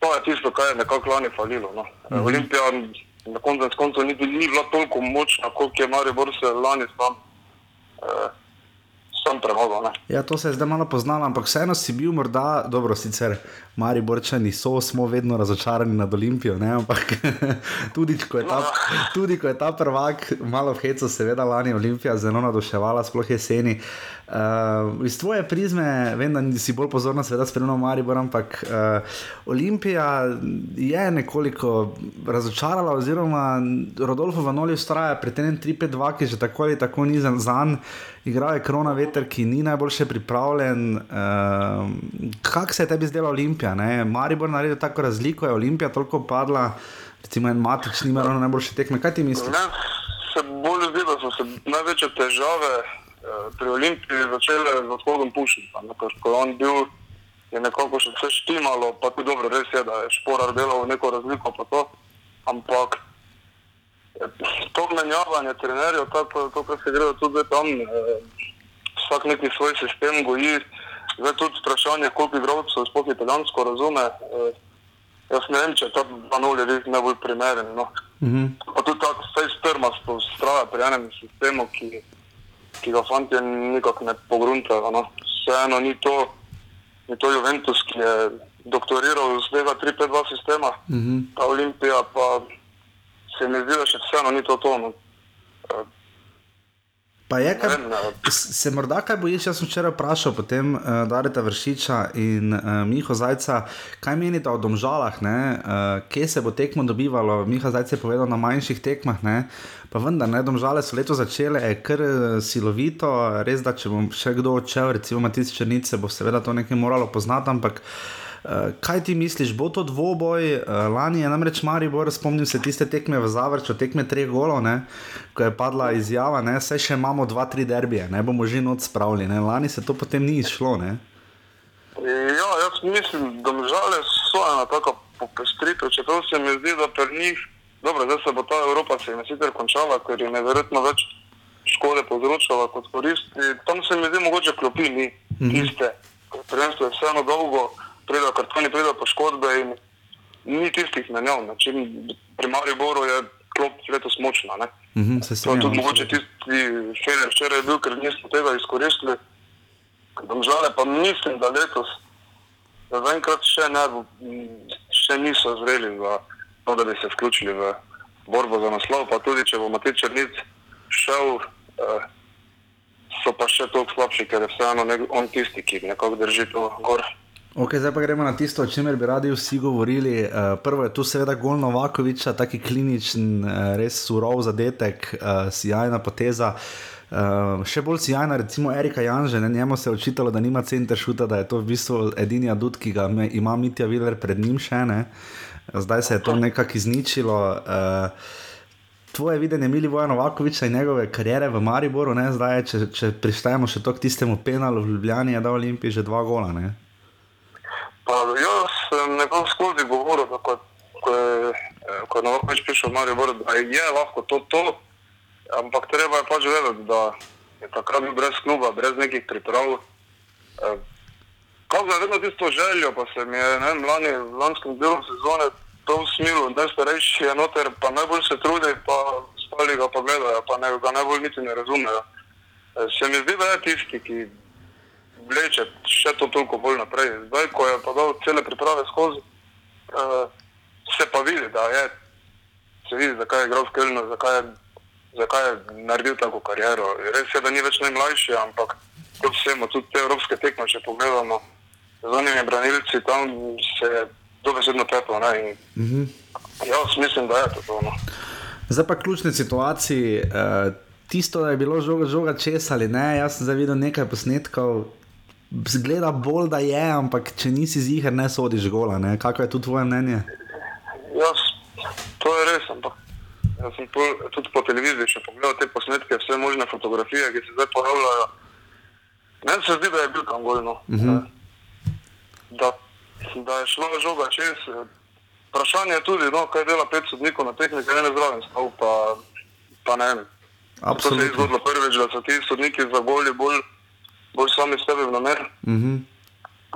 To je tisto, kar je nekako lani falilo. No. Mm -hmm. Olimpija na koncu koncev ni, ni bila toliko močna, kot je Maribor se lani sam. Eh, Premagal, ja, to se je zdaj malo poznalo, ampak vseeno si bil morda, dobro, sicer Mari Borčani so, smo vedno razočarani nad Olimpijo, ne? ampak tudi ko, ta, tudi ko je ta prvak, malo v hecu, seveda lani Olimpija zelo naduševala, sploh jeseni. Uh, iz tvoje prizme, vem, da si bolj pozorna, seveda spremljamo Maribor, ampak uh, Olimpija je nekoliko razočarala, oziroma Rodolfo Vanoli ustraja pri tem 3-5-2, ki že tako ali tako ni za zanj, igral je krona veter, ki ni najboljše pripravljen. Uh, Kako se je tebi zdela Olimpija? Ne? Maribor naredil tako razliko, je Olimpija toliko padla, recimo en matič, ni imel najboljše tekme. Kaj ti misliš? Ne, se bolj zdi, da so se največje težave pri Olimpiji začele z odhodom Pušnika. Ko je on bil, je nekako še vse štimalo, pa tudi dobro, res je, da je šporar delal neko razliko, pa to. Ampak eh, to, menjavanje trenerjev, tako to, kar se gredo tudi tam, eh, vsak neki svoj sistem goji. Zdaj tudi vprašanje, koliko igralcev sploh italijansko razume. Eh, jaz ne vem, če je ta 2-0 res najbolj primeren. No. Mhm. Pa tudi tako face trmasto ustraja pri enem sistemu, ki, ki ga fanti nikako ne pogruntajo. No. Vseeno ni to, ni to Juventus, ki je doktoriral z tega 3-5-2 sistema, Mhm. ta Olimpija pa se mi zdi, da še vseeno ni to to. Eh, Pa je, kar, se morda kaj bojiš? Jaz sem včeraj vprašal potem uh, Dareta Vršiča in uh, Miho Zajca, kaj menite o domžalah, ne? uh, kje se bo tekmo dobivalo. Miha Zajc je povedal na manjših tekmah, ne? pa vendar, ne, domžale so leto začele eh, kar eh, silovito, res da če bom še kdo odšel, recimo Matic Črnice, bo seveda to nekaj moralo poznati, ampak. Uh, kaj ti misliš, bo to dvoboj? Uh, lani je namreč Maribor, spomnim se tiste tekme v Zavrču, tekme treh golov, ne? ko je padla izjava, ne? saj še imamo dva, tri derbije, ne bomo že noč spravili. Ne? Lani se to potem ni izšlo. Ne? Ja, jaz mislim, da žale so ena taka popestritev, čeprav se mi zdi, da pri njih, dobro, zdaj se bo ta Evropa se jim sicer končala, ker je neverjetno več škode povzročala kot koristi. Tam se mi zdi mogoče klopi ni tiste, ker prvenstvo je vseeno dolgo, pridejo kartoni, pridejo poškodbe in ni tistih ne. Čim Pri Mariboru je klop letos močna. Ne? Mhm, se To je tudi mogoče tisti feler včeraj bil, ker nismo tega izkoristili. Domžale pa mislim, da letos, zaenkrat še, ne, še niso zreli za to, da bi se vključili v borbo za naslov. Pa tudi, če bo Matej Črnic šel, eh, so pa še toliko slabši, ker je vseeno on tisti, ki nekako drži to gor. Ok, zdaj pa gremo na tisto, o čemer bi radi vsi govorili. Uh, prvo je tu seveda gol Novakoviča, taki kliničen, uh, res surov zadetek, uh, sjajna poteza. Uh, še bolj sjajna, recimo Erika Janže, ne, njemu se je očitalo, da nima center šuta, da je to v bistvu edini adut, ki ga me, ima Mitja Viler pred njim še ne. Zdaj se je to nekako izničilo. Uh, Tvoje videnje Milivoja Novakoviča in njegove kariere v Mariboru, ne, zdaj, če, če prištejemo še to k tistemu penalu v Ljubljani, je dal Olimpiji že dva gola. Ne? Pa jaz sem nekako skozi govoril, da ko, ko je, eh, ko je Novakovič prišel v Maribor, da je lahko to to, ampak treba je pač vedeti, da je takrat bil brez kluba, brez nekih priprav. Eh, Kako je vedno tisto željo, pa se mi je ne, lani, v lanskem delu sezone to usmilo, najstarejši je noter, pa najbolj se trudi, pa ostali ga pa gledajo, pa ne, ga najbolj niti ne razumejo. Eh, Se mi zdi, da je tisti, ki vleče še to toliko bolj naprej. Zdaj, ko je pa dal cele priprave skozi, uh, se pa vidi, da je, se vidi, zakaj je igral v Kelnu, zakaj je, zakaj je naredil tako kariero. Res je, da ni več najmlajši, ampak kljub vsemu, tudi te evropske tekme, če pogledamo, z onimi branilci tam se je dobesedno teplo. ne, in Mhm. Jaz mislim, da je to. to no. Zdaj pa ključne situacije. Uh, tisto, da je bilo žoga, žoga česa ali ne, jaz sem zdaj videl nekaj posnetkov. Zgleda bolj, da je, ampak če nisi ziger, ne sodiš gola. Ne? Kako je tu tvoje mnenje? Jaz, to je res, ampak jaz sem pol, tudi po televiziji še pogledal te posnetke, vse možne fotografije, ki se zdaj pojavljajo. Meni se zdi, da je bil tam golno. Uh -huh. da, da je šlo žoga čez. Vprašanje je tudi, no, kaj dela pet sodnikov na tehniki, ne zraven stav, pa, pa ne vem. To se je Absolutno. zgodilo prvič, da so ti sodniki za goli bolj, bolj sami sebi v namer. Mhm.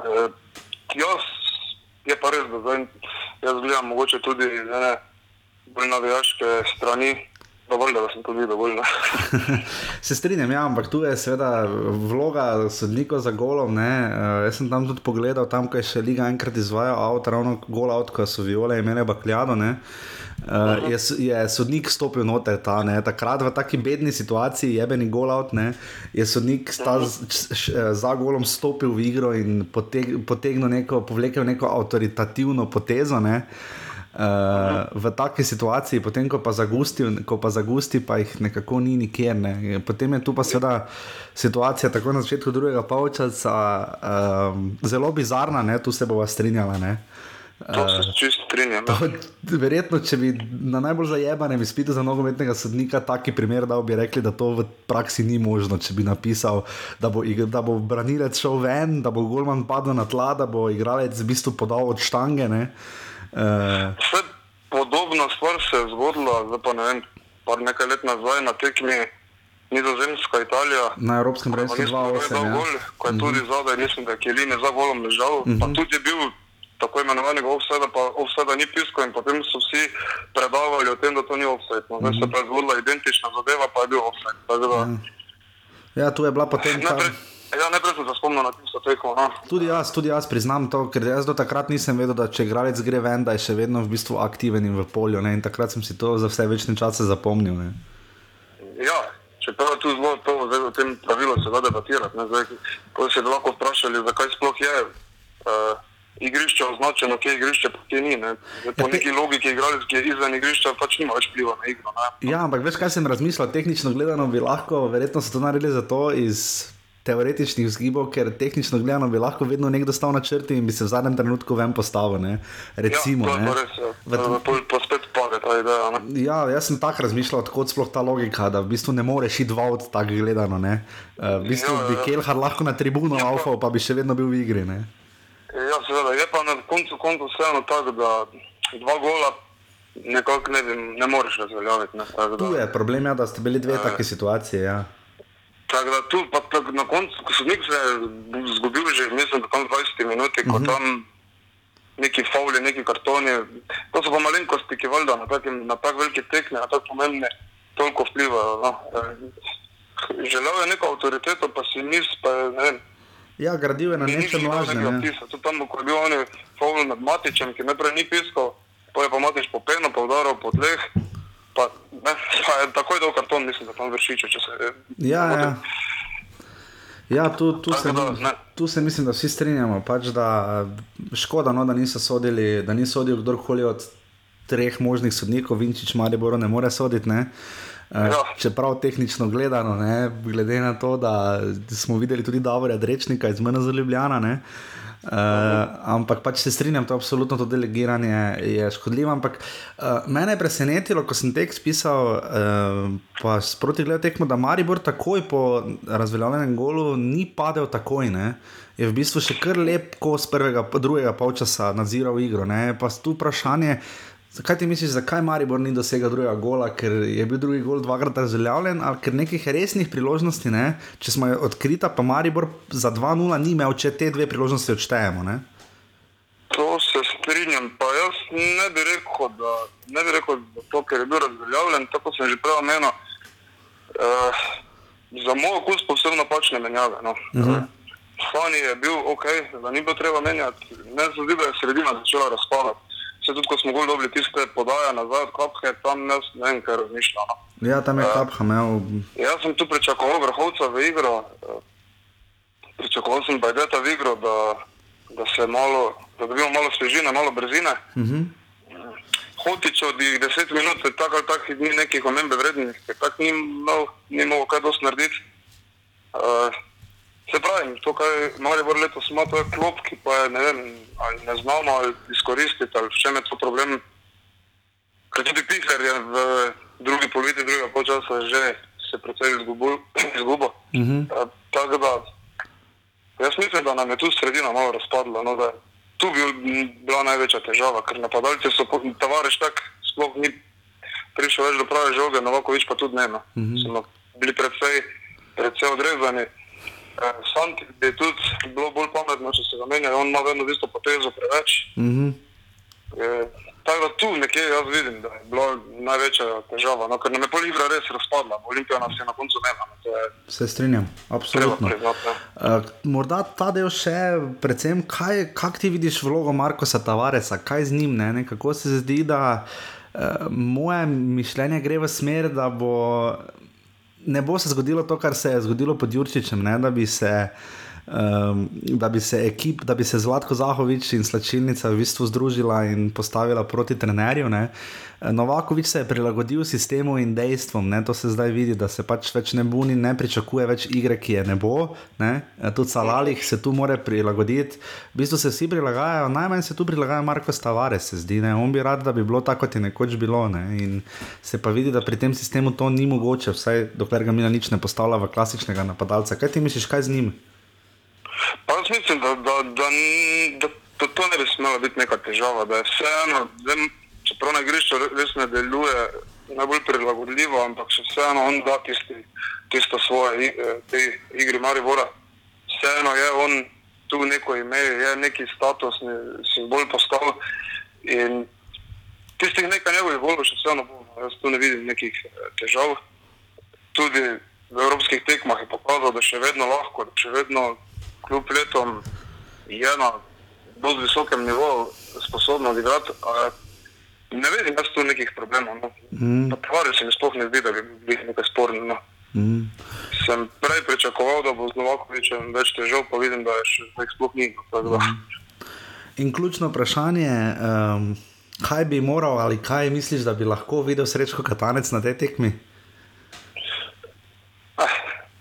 Eh, jaz je pa res, da zdaj jaz gledam mogoče tudi iz ene bolj navijaške strani, dovolj, da sem tudi dovolj. ne. Se strinjam, ja, ampak tu je seveda vloga sodnikov za golom. Ne? Uh, jaz sem tam tudi pogledal, tam, ko je še Liga enkrat izvajal avto, ravno gol avto, ko so viole imele bakljado. Ne? Uh, je, je sodnik stopil noter, ta, ne, takrat v taki bedni situaciji, jebeni gol out, ne, je sodnik z- č- š- za golom stopil v igro in poteg, potegnil neko, povlekel neko avtoritativno potezo. Ne. Uh, v taki situaciji, potem ko pa zagusti, ko pa zagusti, pa jih nekako ni nikjer. Ne. Potem je tu pa seveda situacija, tako na začetku drugega polčasa, um, zelo bizarna, ne. tu se bova strinjala. Ne. To se čisto strinjam. ja. To, verjetno, če bi na najbolj zajebanem izpitu za nogometnega sodnika taki primer dal, bi rekli, da to v praksi ni možno. Če bi napisal, da bo, da bo branilec šel ven, da bo golman padel na tla, da bo igralec v bistvu podal od štange. Ne? Uh, Vse podobna stvar se je zgodila, zdaj pa ne vem, par nekaj let nazaj na tekmi Nizozemska, Italija. Na Evropskem Pa prvenstvu nismo dal 2-8. Ja. gol, ko je tudi zadaj, mislim, da je Kelini za golom ležal, pa tudi je bil tako imenovanega offsajda, pa offsajda ni pisko in potem so vsi predavali o tem, da to ni offsajd. No, zdaj se pa je zgodila identična zadeva, pa je bil offsajd. Da, ja, tu je bila potem ta. najprej, ja, najprej sem se spomnil na tisto tekmo. No. Tudi jaz, tudi jaz priznam to, ker jaz do takrat nisem vedel, da če igralec gre ven, da je še vedno v bistvu aktiven in v polju. Ne? In takrat sem si to za vse večne čase zapomnil. Ne? Ja, čeprav tu zelo to, zdaj o tem pravilu se da debatirati. Ko se lahko vprašali, zakaj sploh je uh, igrišče označeno, kje je igrišče, pa kje ni. Ne. Zdaj, po Ja, te- neki logiki igralec, ki je izven igrišča, pač nima več vpliva na igro. Ne. Ja, ampak veš, kaj sem razmišljal, tehnično gledano bi lahko, verjetno so to naredili zato iz teoretičnih vzgibov, ker tehnično gledano bi lahko vedno nekdo stal na črti in bi se v zadnjem trenutku ven postavil. Ne? Recimo. ja, ne. res, ja. V- pa spet pade ta ideja. Ne. Ja, jaz sem tako razmišljal, odkot sploh ta logika, da v bistvu ne moreš iti dva od tako gledano. Ne? Uh, v bistvu Ja, ja, bi ja. Kelhar lahko na tribuno Ja, laufal, pa bi še vedno bil v igri. Ne? Ja, seveda, je pa na koncu koncu vseeno tako, da dva gola nekako ne, vem, ne moreš razveljaviti. Ne. Tako Tu da- je problem, ja, da ste bili dve Ja. take situacije. Ja. Tako da tu pa tak, na koncu, ko sodnik se je zgubil že, mislim, da tam 20 minut, ko Mhm. tam neki fauli, neki kartoni, to so pa malenkosti, ki valjda na, takim, na tak veliki tekmi, na tako pomembne, toliko vplivajo. No. Eh, Želel je neko avtoriteto, pa si nis, pa ne vem, ja, gradil je na nečem lažnem. Ja. Tudi tam, ko je bil on faul nad Matičem, ki najprej ni piskal, pa je pa Matič po penu, pa udaril po tleh. Pa, ne, pa takoj dal karton, mislim, da tam vršiče, če se Ja, ja. Ja, tu, tu, se, da, ne. tu se mislim, da vsi strinjamo. Pač, da, eh, škoda, no, da niso sodili, da ni sodil kdorkoli od treh možnih sodnikov, Vinčič, Maribor ne more soditi. Ne? Eh, Ja. Čeprav tehnično gledano, ne, glede na to, da smo videli tudi Davora Drečnika iz MNZ Ljubljana. Ne, Uh, ampak pač se strinjam, to absolutno to delegiranje je škodljivo. Ampak uh, mene je presenetilo, ko sem tekst pisal, uh, pa sproti gledal tekmo, da Maribor takoj po razveljavljenem golu ni padel takoj. Ne? Je v bistvu še kar lep, ko z prvega, drugega polčasa nadziral igro. Ne? Pa tu vprašanje, zakaj ti misliš, zakaj Maribor ni dosegel drugega gola, ker je bil drugi gol dvakrat razveljavljen, ali ker nekih resnih priložnosti, ne? če smo jo odkrita, pa Maribor za 2-0 ni imel, če te dve priložnosti odštejemo. Ne? To se strinjam, pa jaz ne bi rekel, da, ne bi rekel, da to, ker je bil razveljavljen, tako sem že prej omenil, uh, za moj okus posebno napačne menjave. No. Uh -huh. Fani je bil ok, da ni bilo treba menjati, ne se zdi, da je sredina začela razpadati. Se tudi, ko smo gol dobili tiste podaje nazaj od Kapke, tam ne, ne vem, kaj razmišljam. No. Ja, tam je Kapha imel. Jaz sem tu pričakoval vrhovca v igro, eh, pričakoval sem Bajdeta v igro, da, da se malo, da dobimo malo svežine, malo brzine. Uh -huh. Hotič od tih 10 minut, tako ali tako ni nekih omembe vrednih, ker tako ni, imel- ni mogel kaj dosti narediti. Uh, se pravi, to, kar Maribor letos ima, to je klop, ki pa je ne vem, ali ne znamo ali izkoristiti, ali v čem je to problem. Ker tudi Piher je v drugi polovici drugega polčasa že se precej izgubil. izgubil. Uh -huh. Uh, tako da, jaz mislim, da nam je tu sredina malo razpadla. No, da tu bil, m, bila največja težava, ker napadalci so, Tavares tak sploh ni prišel več do prave žoge, Novakovič pa tudi ne. No. Mm -hmm. Smo bili predvsej, predvsej odrezani. Eh, Santi bi tudi bilo bolj pametno, če se zamenja, on ima vedno isto potezo preveč. Uh -huh. Eh, Tako da tu nekje jaz vidim, da je bila največja težava, no, ker nam je pol igra res razpadla, Olimpija nas je na koncu nema. No, Se strinjam, absolutno. priznati. ne. Uh, morda ta del še, predvsem, kaj, kak ti vidiš vlogo Markoša Tavaresa, kaj z njim, ne? ne? kako se zdi, da uh, moje mišljenje gre v smer, da bo, ne bo se zgodilo to, kar se je zgodilo pod Jurčičem, ne? da bi se. Um, da, bi se ekip, da bi se Zlatko Zahovič in Slačilnica v bistvu združila in postavila proti trenerju. Ne. Novakovič se je prilagodil sistemu in dejstvom, ne. to se zdaj vidi, da se pač več ne buni, ne pričakuje več igre, ki je ne bo. Ne. Tudi Salalih se tu more prilagoditi. V bistvu se vsi prilagajajo, najmanj se tu prilagaja Marko Tavares, se zdi. Ne. On bi rad, da bi bilo tako, kot je nekoč bilo. Ne. In se pa vidi, da pri tem sistemu to ni mogoče, vsaj dokler ga Mila nič ne postavlja v klasičnega napadalca. Kaj ti misliš, kaj z njim? Pa jaz mislim, da, da, da, da, da to ne bi smela biti neka težava, da je vseeno, čeprav na igrišču re- res ne deluje najbolj prilagodljivo, ampak še vseeno on da tisti, tisto svoje eh, te igre Maribora. Vseeno je on tu neko ime, je neki statusni simbol postal in tistih nekaj njegovih golov še vseeno bo. Jaz tu ne vidim nekih eh, težav. Tudi v evropskih tekmah je pokazal, da še vedno lahko, da še vedno kljub letom je na bolj visokem nivoju sposobno odigrati. a Ne vidim jaz tu nekih problemov. No. Mm. Tvari se mi sploh ne zdi, da bi bil nekaj spornega. No. Mm. Sem prej pričakoval, da bo z Novakovičem več težav, pa vidim, da je še zdaj sploh ni. da. In ključno vprašanje, um, kaj bi moral ali kaj misliš, da bi lahko videl srečko katanec na tej tekmi?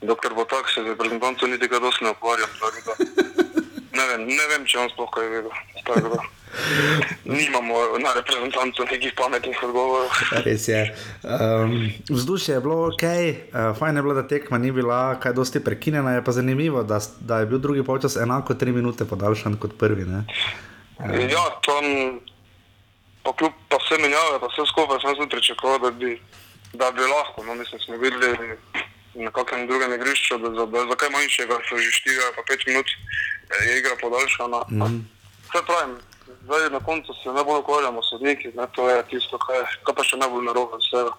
Eh, dokler bo tako, se z reprezentantom niti kaj dosti ne da Ne vem, ne vem, če on sploh kaj da. Nimamo na reprezentantu nekih pametnih odgovorov. Res je. Um, vzdušje je bilo ok, uh, fajn je bilo, da tekma ni bila kaj dosti prekinjena. Je pa zanimivo, da, da je bil drugi polčas enako tri minute podaljšan kot prvi. Ne? Ja, tam, pa kljub pa vse menjave, pa vse skupaj sem tudi pričakoval, da bi, da bi lahko. No, mislim, smo videli na kakem drugem igrišču, da za, da za kaj manjšega so že 4 ali pa 5 minut eh, je igra podaljšana. Mm. Vse pravim, zdaj na koncu se ne bolj ukvarjamo s sodniki, ne, to je tisto, kaj, kaj pa še najbolj narobe vsega.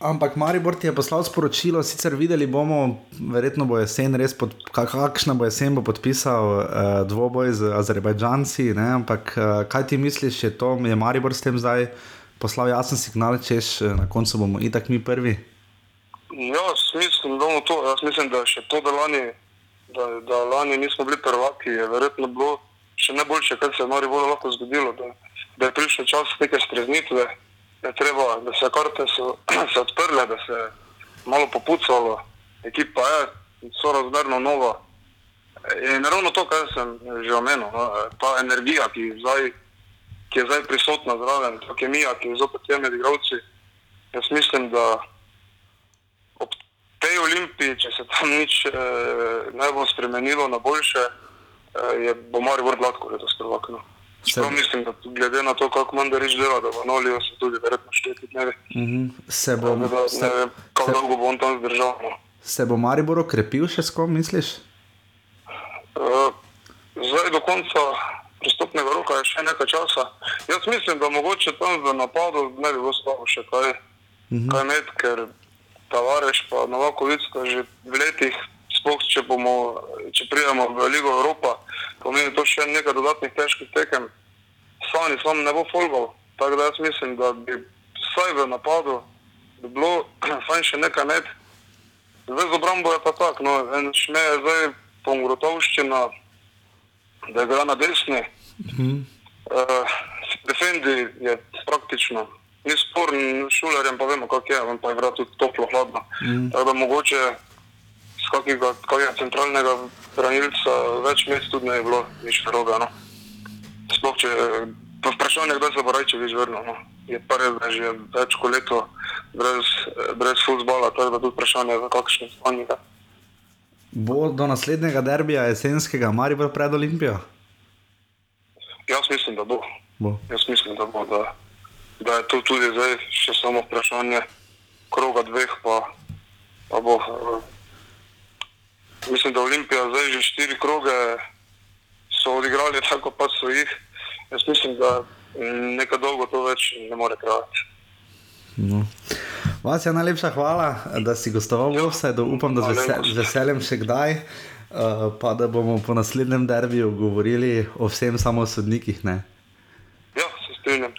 Ampak Maribor ti je poslal sporočilo, sicer videli bomo, verjetno bo jesen res, pod, ka- kakšna bo jesen, bo podpisal uh, dvoboj z Azerbajdžanci. Ne? Ampak uh, kaj ti misliš, je to, je Maribor s tem zdaj poslal jasen signal, češ na koncu bomo itak mi prvi? Ja, jaz mislim, da bomo to. Jaz mislim, da še to, da lani, da, da lani nismo bili prvaki, je verjetno bilo še najboljše, kar se je Mariboru lahko zgodilo. Da, da je prišel čas neke streznitve, da, je treba, da se karte so se odprle, da se je malo popucalo, ekipa je sorazmerno nova. In ravno to, kar sem že omenil, no, ta energija, ki zdaj, ki je zdaj prisotna zraven, ta kemija, ki je zopet je med igravci. Jaz mislim, da tej olimpiji, če se tam nič eh, ne bo spremenilo na boljše, eh, je, bo Maribor gladko letos prvak. No. Prav mislim, da glede na to, kako Mandarič dela, da bo nolijo se tudi verjetno šteti dnevi. Uh -huh. Se bo, Tako da se, Ne vem, kako se, dolgo bo on tam zdržal. No. se bo Maribor okrepil še s kom, misliš? Eh, Zdaj do konca pristopnega roka je še nekaj časa. Jaz mislim, da mogoče tam v napadu ne bi bilo slabo še kaj, mm -hmm. kaj imeti, ker Tavares pa Novakovic sta že v letih, sploh če, bomo, če pridemo v Ligo Evropa, pomeni to še nekaj dodatnih težkih tekem. Sani sam ne bo folgal, tako da jaz mislim, da bi vsaj v napadu bi bilo fajn še nekaj imeti. Zdaj z obrambo je pa tako, no, en šme je zdaj pongrotovščina, da igra na desni. Mhm. Uh, defendi je praktično, ni sporen, šulerjem pa vemo, kako je, on pa igra tudi toplo, hladno. Mm. Tako da mogoče z kakega, kakega centralnega branilca več mest tudi ne je bilo nič narobe. No. Sploh če, pa vprašanje, kdaj se bo Rajče več vrnil. No. Je pa res, da je že več kot leto brez, brez futbola, tako da tudi vprašanje, kakšne je. Bo do naslednjega derbija jesenskega Maribor pred Olimpijo? Jaz mislim, da bo. Bo. Jaz mislim, da bo, da, da je to tudi zdaj še samo vprašanje kroga dveh, pa, pa bo. eh, Mislim, da Olimpija zdaj že štiri kroge so odigrali tako, pa so jih. Jaz mislim, da nekaj dolgo to več ne more trajati. No. Vasja, najlepša hvala, da si gostoval v Offsideu. Upam, da z, vese, z veseljem še kdaj. Uh, pa da bomo po naslednjem derbiju govorili o vsem, samo o sodnikih. Ne? Ja, se strinjam.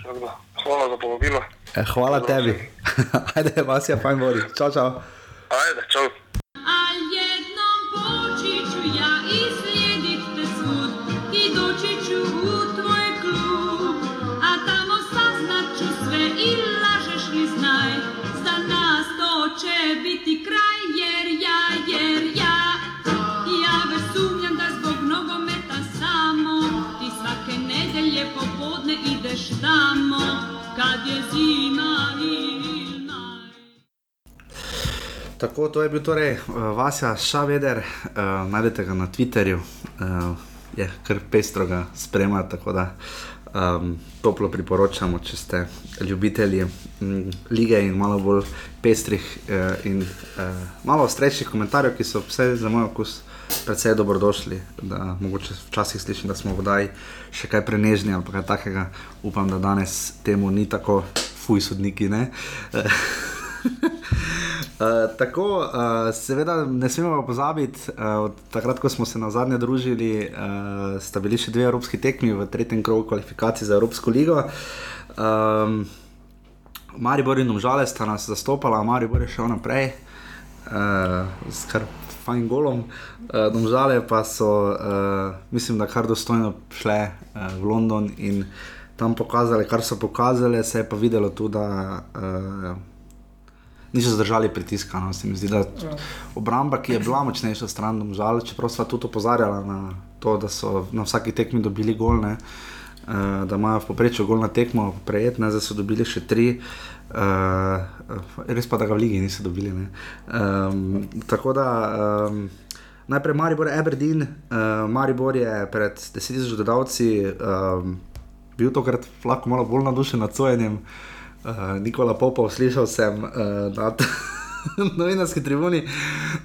Hvala za povabilo. Eh, Hvala tebi. Ajde, Vasja, fajn vodi. Čau, čau. Ajde, čau. Tako, to je bil torej uh, Vasja Šaveder, uh, najdete ga na Twitterju, uh, je kar pestro ga spremlja. tako da, Um, toplo priporočamo, če ste ljubitelji m, lige in malo bolj pestrih uh, in uh, malo ostrejših komentarjev, ki so vse za moj okus precej dobrodošli. Da, mogoče včasih slišim, da smo vodaj še kaj prenežni ali kaj takega. Upam, da danes temu ni tako, fuj sodniki. Uh, tako, uh, seveda, ne smemo pozabiti, uh, od takrat, ko smo se na zadnje družili, uh, sta bili še dve evropski tekmi v tretjem krogu kvalifikacij za Evropsko ligo. Um, Maribor in Omžale sta nas zastopala, Maribor je šel naprej, uh, s kar fajn golom. Uh, Omžale pa so, uh, mislim, da kar dostojno šle uh, v London in tam pokazali, kar so pokazali, se je pa videlo tudi, da. Uh, niso zdržali pritiska. No, se mi zdi, da obramba, ki je bila močnejša stran, žal, čeprav sva tudi opozarjala na to, da so na vsaki tekmi dobili golne. Uh, da imajo v povprečju gol na tekmo, prejetne, zdaj so dobili še tri, uh, res pa da ga v Ligi niso dobili. Um, tako da um, najprej Maribor Aberdeen, uh, Maribor je pred desetimi gledalci um, bil tokrat lahko malo bolj nadušen nad sojenjem. Uh, Uh, Nikola Popov, slišal sem uh, na novinarski tribuni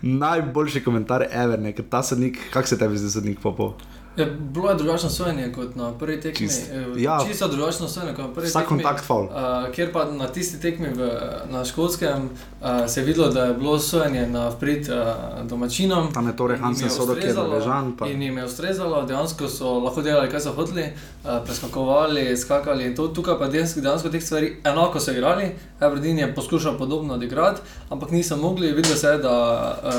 najboljši komentar, Ever, ker ta sodnik, kako se tebi zdi, sodnik Popov? Ja, bilo je drugačno sojenje kot na prvi tekmi. Čist- eh, ja. Čisto drugačno sojenje kot na prvi Vsak tekmi. kontakt faul. Uh, kjer pa na tisti tekmi v, na Škotskem uh, se je videlo, da je bilo sojenje na prid uh, domačinom. Tam je torej In jim Hansen Sodo, ki je naležan, pa- In jim je ustrezalo, dejansko so lahko delali, kaj so hoteli, uh, preskakovali, skakali. To, tukaj pa dejansko, dejansko teh stvari enako so igrali. Aberdeen je poskušal podobno odigrati, ampak niso mogli. Videlo se je, da,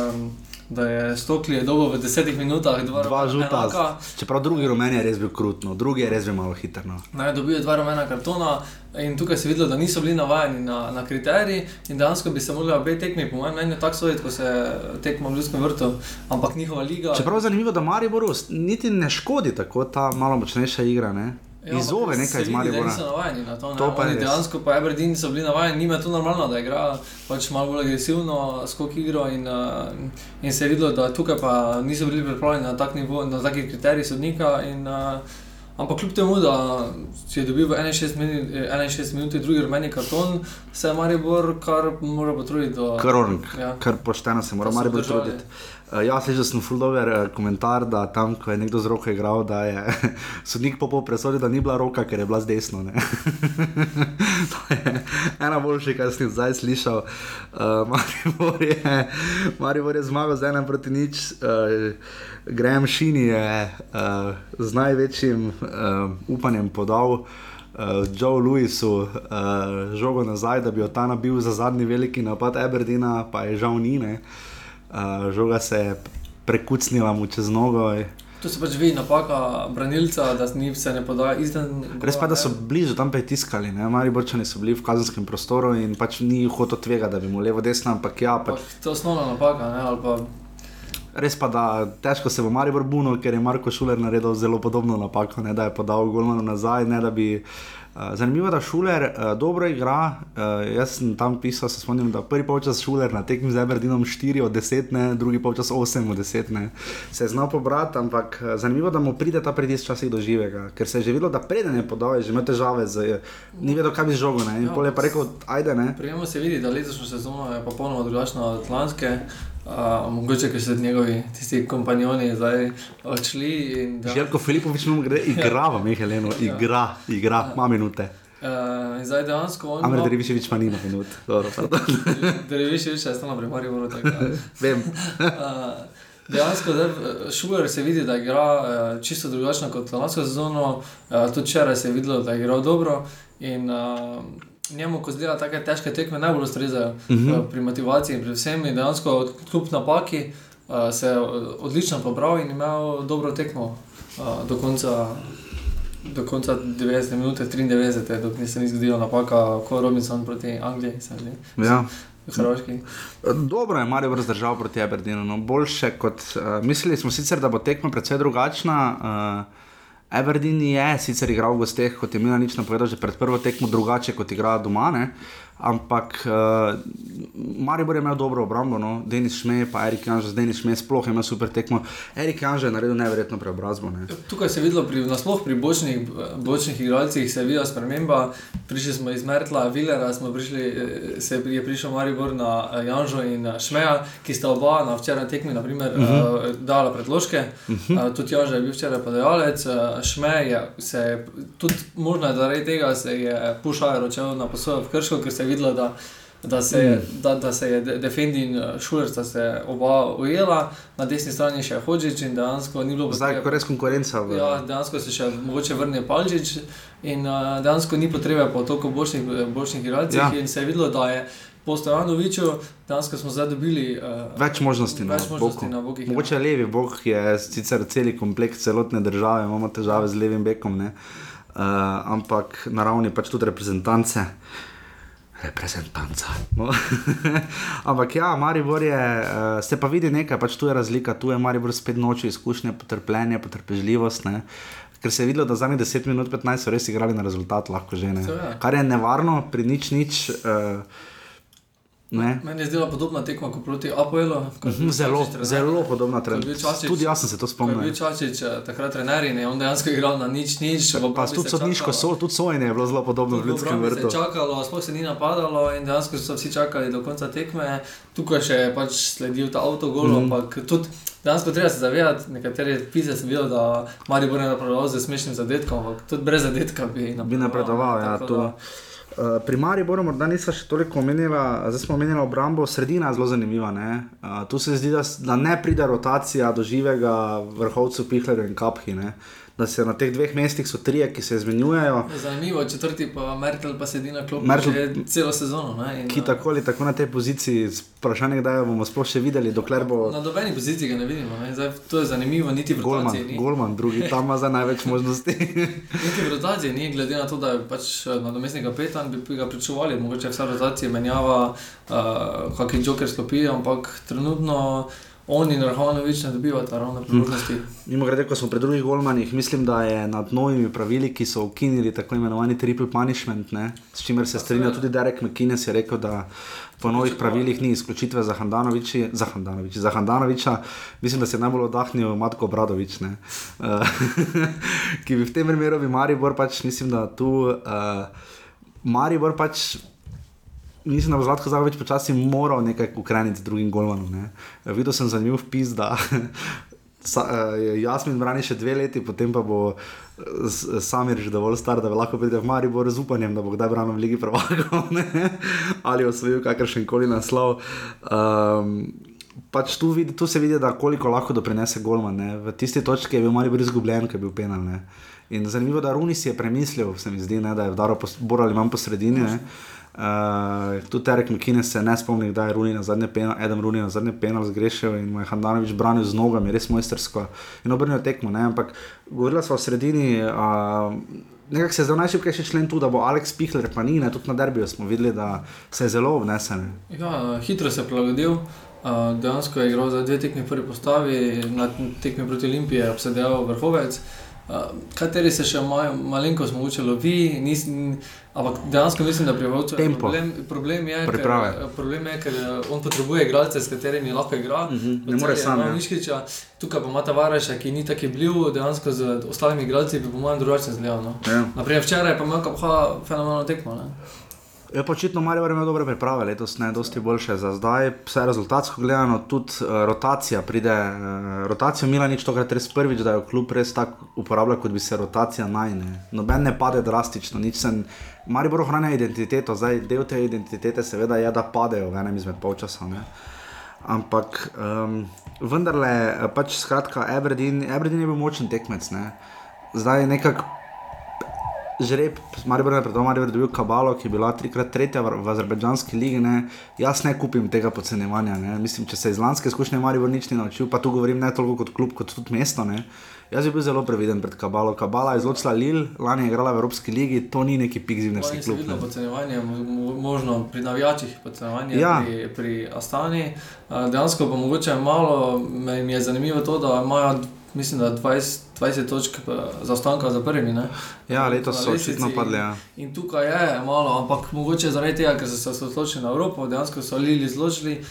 um, da je Stokli dobil v desetih minutah dva, Dva žuta, enaka. čeprav drugi rumen je res bil krutno, drugi je res bil malo hiter. No. Ne, dobijo dva rumena kartona in tukaj se je videlo, da niso bili navajeni na, na kriterij in dejansko bi se morali obe tekmi, po mojem mnenju, tako soditi, ko se tekmo v Ljudskem vrtu, ampak njihova liga. Čeprav je zanimivo, da Mariboru niti ne škodi tako ta malo močnejša igra. Ne? Ja, Izove nekaj iz Maribora. Niso navajeni na to. To to pa je Oni dejansko pa Aberdeen so bili navajeni, njima je to normalno, da igra pač malo bolj agresivno, skok igro in, uh, in se je videlo, da tukaj pa niso bili pripravljeni na tak nivo, na taki kriterij sodnika. In, uh, Ampak kljub temu, da si je dobil v 61 minut, 61 minut drugi rumeni karton, se je Maribor kar mora potruditi. do- Krorn, Ja. kar pošteno se mora Maribor držali. truditi. Uh, ja, slišal sem fuldober uh, komentar, da tam, ko je nekdo z roko igral, da je sodnik popol presodil, da ni bila roka, ker je bila z desno. to je ena boljša, kar sem zdaj slišal. Uh, Maribor, je, Maribor je zmagal z enem proti nič. Uh, Graham Šini je uh, z največjim uh, upanjem podal uh, Joe Lewisu uh, žogo nazaj, da bi jo ta nabil za zadnji veliki napad Aberdeena, pa je žal ni. ne. Uh, žoga se je prekucnila mu čez nogo. Tu se pač vidi napaka branilca, da ni se ne podaja izven. Res pa, da so blizu tam pritiskali, mali borčani so bili v kazenskem prostoru in pač ni hotel tvega, da bi mu levo, desno, ampak ja, pač Pač, to je osnovna napaka. Ne, ali pa Res pa, da težko se bo Maribor bunil, ker je Marko Šuler naredil zelo podobno napako, ne, da je podal golno nazaj. Ne, bi, uh, zanimivo je, da Šuler uh, dobro igra. Uh, jaz sem tam pisal, se spomnim, da prvi polčas Šuler na tekmi z Eberdinom 4 od 10, ne, drugi polčas 8 od 10. Ne. Se je znal pobrati, ampak uh, zanimivo je, da mu pride ta pritisk včasih do živega, ker se je že videlo, da preden je podal, je že imel težave, z, ni vedel, kaj bi žogo. Ne, in Ja, pol je pa rekel, ajde ne. Pri njemu se vidi, da letošnja sezona je popolnoma drugačna od lanske. Uh, mogoče, ker so njegovi tisti kompanjoni zdaj odšli. da- Željko Filipovič mu gre, igra v Mehelenu, igra, igra, ima minute. Uh, zdaj dejansko on. Amir Dreviševič pa nima minut. Dreviš je še stano pri Mariboru. tako da. Vem. Uh, Dejansko, zdaj, Šuler se vidi, da igra uh, čisto drugačno kot lansko sezono. Uh, tudi včeraj se je videlo, da je igral dobro. In uh, njemu, ko zdela take težke tekme, najbolj ustrezajo uh Mhm. -huh. pri motivaciji in pri vsem. In dejansko, kljub napaki, uh, se je odlično pobral in imel dobro tekmo uh, do konca. Do konca 90 minut, 93, dokler se ni zgodila napaka, kot Robinson proti Angliji. Ja. Hrvaški. Dobro je Marijo zdržal proti Aberdeenu, no boljše kot uh, mislili smo sicer, da bo tekma precej drugačna. Uh, Aberdeen je sicer igral v gosteh, kot je Mila nič napovedal, že pred prvo tekmo drugače kot igra doma. Ne? Ampak uh, Maribor je imel dobro obrambo, no? Denis Šmej, pa Erik Janž, Denis Šmej sploh je imel super tekmo. Erik Janž je naredil neverjetno preobrazbo. Ne? Tukaj se je videlo, pri, nasploh pri bočnih, bočnih igralcih se je videla sprememba. Prišli smo iz Mertla, Vilera, prišli, eh, se je prišel Maribor na eh, Janžo in Šmeja, ki sta oba na včeraj tekmi naprimer, uh -huh. uh, dala predložke. Uh -huh. uh, tudi Janžo je bil včeraj podajalec, uh, Šmej je se, tudi možno zaradi tega se je pušal ročev na posojo v Krško, ker se je videlo, da da se, je, Mm. da, da se je De- Defendi in eh, Šuler sta se oba ujela, na desni strani še Hodžič in dejansko ni bilo Zdaj, ko je res konkurenca. V, Ja, dejansko se še mogoče vrne Palčič in uh, dejansko ni potrebe po toliko boljših, boljših igralcih. Ja. Ja. In se je videlo, da je po Stojanoviču dejansko smo zdaj dobili uh, Več možnosti na več možnosti boku. na bokih. Mogoče levi bok je sicer cel kompleks celotne države, imamo težave z levim bekom, ne? uh, ampak na ravni pač tudi reprezentance. Reprezentanca. No. ampak ja, Maribor je, uh, se pa vidi nekaj, pač tu je razlika, tu je Maribor spet noči izkušnje, potrpljenje, potrpežljivost. Ne? Ker se je videlo, da zadnjih 10 minut 15 so res igrali na rezultat, lahko že ne. Kar je nevarno pri nič nič. Uh, ne? Meni je zdela podobna tekma kot proti Apoelu. Mhm, Zelo, trener. zelo podobna. Čačić- Tudi jaz sem se to spomnil. bil Čačič eh, takrat trener in je on dejansko igral na nič, nič. Pa tudi sodniško, so, tudi sojenje je bilo zelo podobno v ljudskem vrtu. Čakalo, sploh se ni napadalo in dejansko so vsi čakali do konca tekme. Tukaj še je pač sledil ta avtogol, mm. ampak tudi dejansko treba se zavedati, nekatere pize sem videl, da Maribor je napredoval z smešnim zadetkom, ampak tudi brez zadetka bi napredoval. Bi napredoval, ja, to. da- Uh, pri Mariboru morda nismo še toliko omenila, zdaj smo omenili obrambo, sredina je zelo zanimiva. ne. Uh, tu se zdi, da, da ne pride rotacija do živega vrhovca Pihlerja in Kaphi. Ne. Da se na teh dveh mestih so trije, ki se izmenjujejo, Zanimivo, četrti pa Merkel pa sedi na klopi Merkel- že celo sezono. Ne, in, ki tako ali tako na tej poziciji, vprašanje, kdaj jo bomo sploh še videli, dokler bo Na nobeni poziciji ga ne vidimo. Ne. Zdaj, to je zanimivo, niti v Golman, ni. Golman, drugi tam ima za največ možnosti. Niti v rotaciji ni, glede na to, da je pač nadomestni kapetan, bi ga pričakovali, mogoče vsa rotacija menjava, uh, kakšen joker sklopi, ampak trenutno on in Rahmanovič ne dobivata ravno priložnosti. Mimo grede, ko smo pri drugih golmanih, mislim, da je nad novimi pravili, ki so ukinili tako imenovani triple punishment, ne, s čimer se strinja tudi Derek McKinnon, je rekel, da po novih pravilih ni izključitve za Handanoviča, za Handanoviča, za Handanoviča, mislim, da se je najbolj oddahnil Matko Bradovič, ne, uh, ki bi v tem primeru bi Maribor pač, mislim, da tu uh, Maribor pač Mislim, da bo Zlatko Zagovič počasi moral nekaj ukreniti z drugim golmanom. Ne. Videl sem zanimiv pis, da sa, uh, Jasmin brani še dve leti, potem pa bo s- Samir že dovolj star, da bi lahko pride v Maribor z upanjem, da bo kdaj branil v Ligi prvakov ali osvojil kakršen koli naslov. Um, Pač tu, vidi, tu se vidi, koliko lahko doprinese Golman. V tisti točki je bil Maribor izgubljen, ker je bil penal. Zanimivo, da Runi si je premislil, zdi, ne, da je vdaro bolj ali manj po sredini. Ne. Uh, tudi Terek McKinnon se ne spomni, da je Runi na zadnje penal, Adam Runi na zadnje penal zgrešil in mu je Handanovič branil z nogami, res mojstersko in obrnil tekmo. Ne? Ampak govorila smo o sredini. Uh, Nekako se je zdaj najšipkejši člen tu, da bo Alex Pihler, pa ni, ne, tudi na derbiju smo videli, da se je zelo obnesen. Ja, hitro se je prilagodil. Uh, dejansko je igral za dve tekmi v prvi postavi, na tekmi proti Olimpiji je obsedel vrhovec. Uh, kateri se še imajo, malenkost mogoče lovi, nis, n- ampak dejansko mislim, da Vovcu je Tempo. problem, problem, je, Priprave. ker, problem je, ker eh, on potrebuje igralce, s katerimi lahko igra. Mhm, V ne more sam, ja. Tukaj pa ima Tavareša, ki ni tako bliv, dejansko z ostalimi igralci bi po mojem drugače zgledal. No. Ja. Naprimer, včeraj pa ima kapha fenomenalno tekmo. Ne? Je pa očitno Marijo imel dobre priprave, letos ne, dosti boljše za zdaj. Vse rezultatsko gledano, tudi uh, rotacija pride. Uh, rotacijo Mila nič tokrat res prvič, da jo kljub res tako uporablja, kot bi se rotacija najne. Noben ne pade drastično, nič se. Marijo ohranja identiteto, zdaj del te identitete seveda je, da padejo v enem izmed polčasa. Ne. Ampak um, vendarle, eh, pač skratka, Aberdeen je bil močen tekmec. Ne. Zdaj nekako žreb, Maribor je Maribor je dobil kabalo, ki je bila trikrat tretja v, v azerbajdžanski ligi. Ne. Jaz ne kupim tega podcenjevanja. Ne. Mislim, če se iz lanske izkušnje Maribor nič ni naučil, pa tu govorim ne toliko kot klub, kot tudi mesto. Ne. Jaz bi bil zelo previden pred kabalo. Kabala je izločila Lil, lani je igrala v Evropski ligi, to ni neki pik zimnerski klub. vidno Ne. podcenjevanje, mo- mo- možno pri navijačih podcenjevanje Ja. pri, pri Astani. Dejansko pa mogoče malo, mi je zanimivo to, da imajo mislim, da 20, 20 točk eh, zaostanka za prvimi. Ne? Ja, letos so lestvici očitno padli. Ja. In tukaj je malo, ampak mogoče zaradi tega, ker so se osredotočili na Evropo, dejansko so Lili zložili.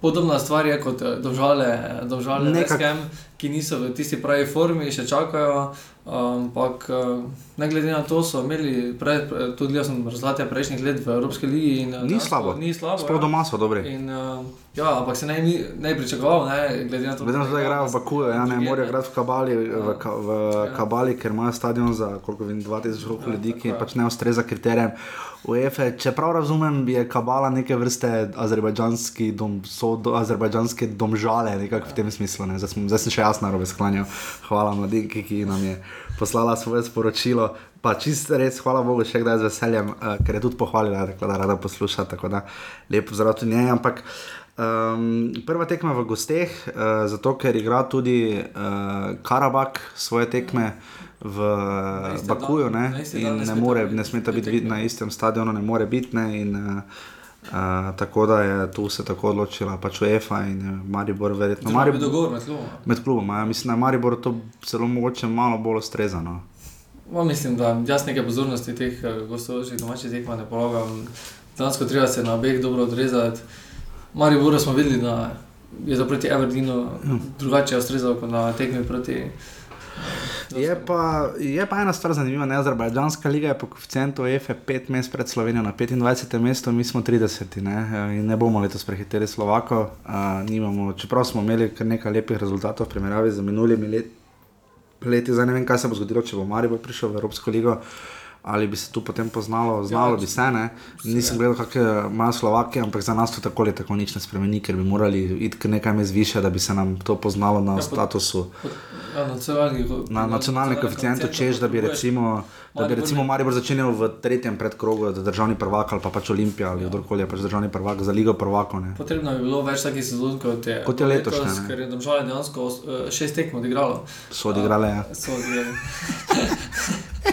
Podobna stvar je kot eh, države, države Nekak- Neskem, ki niso v tisti pravi formi, še čakajo. Ampak ne glede na to, so imeli pred, eh, tudi jaz rezultate prejšnjih let v Evropski ligi. In, Ni dejansko slabo. Ni slabo. Sploh ja. doma so dobri. In, ja, ampak se ne ne pričakoval, ne, glede na to, Glede na to, da igrajo v Bakuju, ja, ne morejo igrati v Kabali, v, Ka- v Ja. Kabali, ker imajo stadion za koliko vem, 2000 Ja, ljudi, ki pač ne ustreza kriterijem. UEFA, če prav razumem, je Kabala neke vrste azerbajdžanski dom, so do, azerbajdžanske domžale, nekako v tem smislu. Ne. Zdaj, zdaj sem še jaz narobe sklanjal. Hvala mladinki, ki nam je poslala svoje sporočilo. Pa čisto res, hvala Bogu, še kdaj z veseljem, uh, ker je tudi pohvalila, rekla, da rada posluša, tako da lepo zdrav tudi njej. Ampak um, prva tekma v gosteh, uh, zato ker igra tudi uh, Karabak svoje tekme v Bakuju ne, ne ne, more, ne smeta te biti tekme. na istem stadionu, ne more biti. Ne, in, uh, Uh, tako da je tu se tako odločila, pač UEFA in uh, Maribor, verjetno. Mari Maribor, dogovor med klubom. med klubom, ja, mislim, da je Maribor to celo mogoče malo bolj ustrezano. Ma, mislim, da jaz nekaj pozornosti teh eh, gostujočih domačih tekma ne polagam. Dansko treba se na obeh dobro odrezati. Mari Bora smo videli, da je za proti Everdeenu drugače ustrezal kot na tekmi proti. Je pa, je pa ena stvar zanimiva, ne Azerbajdžanska liga je po koeficientu EFE 5 mest pred Slovenijo na 25. mestu, mi smo 30. Ne, eh, in ne bomo letos prehiteli Slovako. Uh, nimamo, čeprav smo imeli kar nekaj lepih rezultatov v primerjavi z minulimi leti. leti. Zdaj ne vem, kaj se bo zgodilo, če bo Maribor prišel v Evropsko ligo. Ali bi se tu potem poznalo, znalo bi se, ne? Nisem gledal, kakšne imajo Slovakije, ampak za nas to tako ali tako nič ne spremeni, ker bi morali iti nekaj mest više, da bi se nam to poznalo na Ja, statusu Ja, nacionalni, na nacionalnem koeficientu, češ, da bi recimo, da bi recimo Maribor začenjal v tretjem predkrogu, da državni prvak ali pa pač Olimpija ali kdorkoli je pač državni prvak za ligo prvakov. Potrebno bi bilo več takih sezon, kot je, Kot je letošnja, ne. Ker je država dejansko eh, šest tekmo odigralo. So odigrale, ja. So odigrali.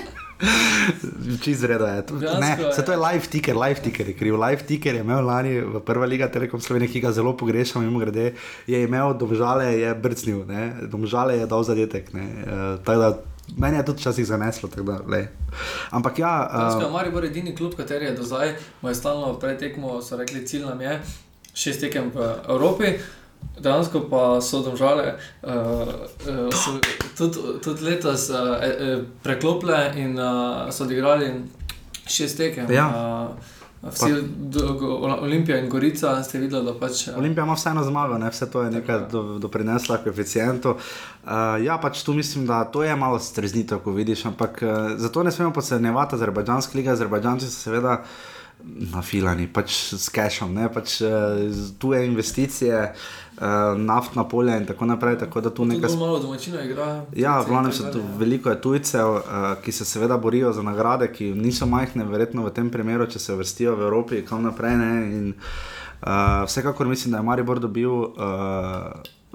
Čist zredo je. Ne, je. se to je live ticker, live ticker je kriv. Live ticker je imel lani v prva liga Telekom Slovenije, ki ga zelo pogrešam, mimo grede, je imel domžale, je brcnil, ne. domžale je dal zadetek. ne. Eh, tako da Meni je tudi včasih zaneslo, da, lej. Ampak ja, Dejansko je uh, Maribor edini klub, kateri je do zdaj, mu je stalno pred tekmo, so rekli, cilj nam je šest tekem v Evropi. Dejansko pa so domžale, uh, uh, so tudi, tudi letos uh, uh, preklopile in uh, so odigrali šest tekem. Ja. Uh, Vsi, Olimpija in Gorica ste videli, da pač. eh, Olimpija ima vseeno zmago, ne? vse to je nekaj do, doprinesla koeficientu. Uh, ja, pač tu mislim, da to je malo streznitev, ko vidiš, ampak uh, zato ne smemo podcenjevati Azerbajdžanske lige. Azerbajdžanci so seveda nafilani, pač s cashom, ne? pač uh, tuje investicije, uh, naftna polja in tako naprej. Tako da tu nekaj bolj malo domačino igra. Ja, v glavnem so tu dalje. veliko je tujcev, uh, ki se seveda borijo za nagrade, ki niso majhne, verjetno v tem primeru, če se vrstijo v Evropi, kam naprej. Ne, in, uh, vsekakor mislim, da je Maribor dobil uh,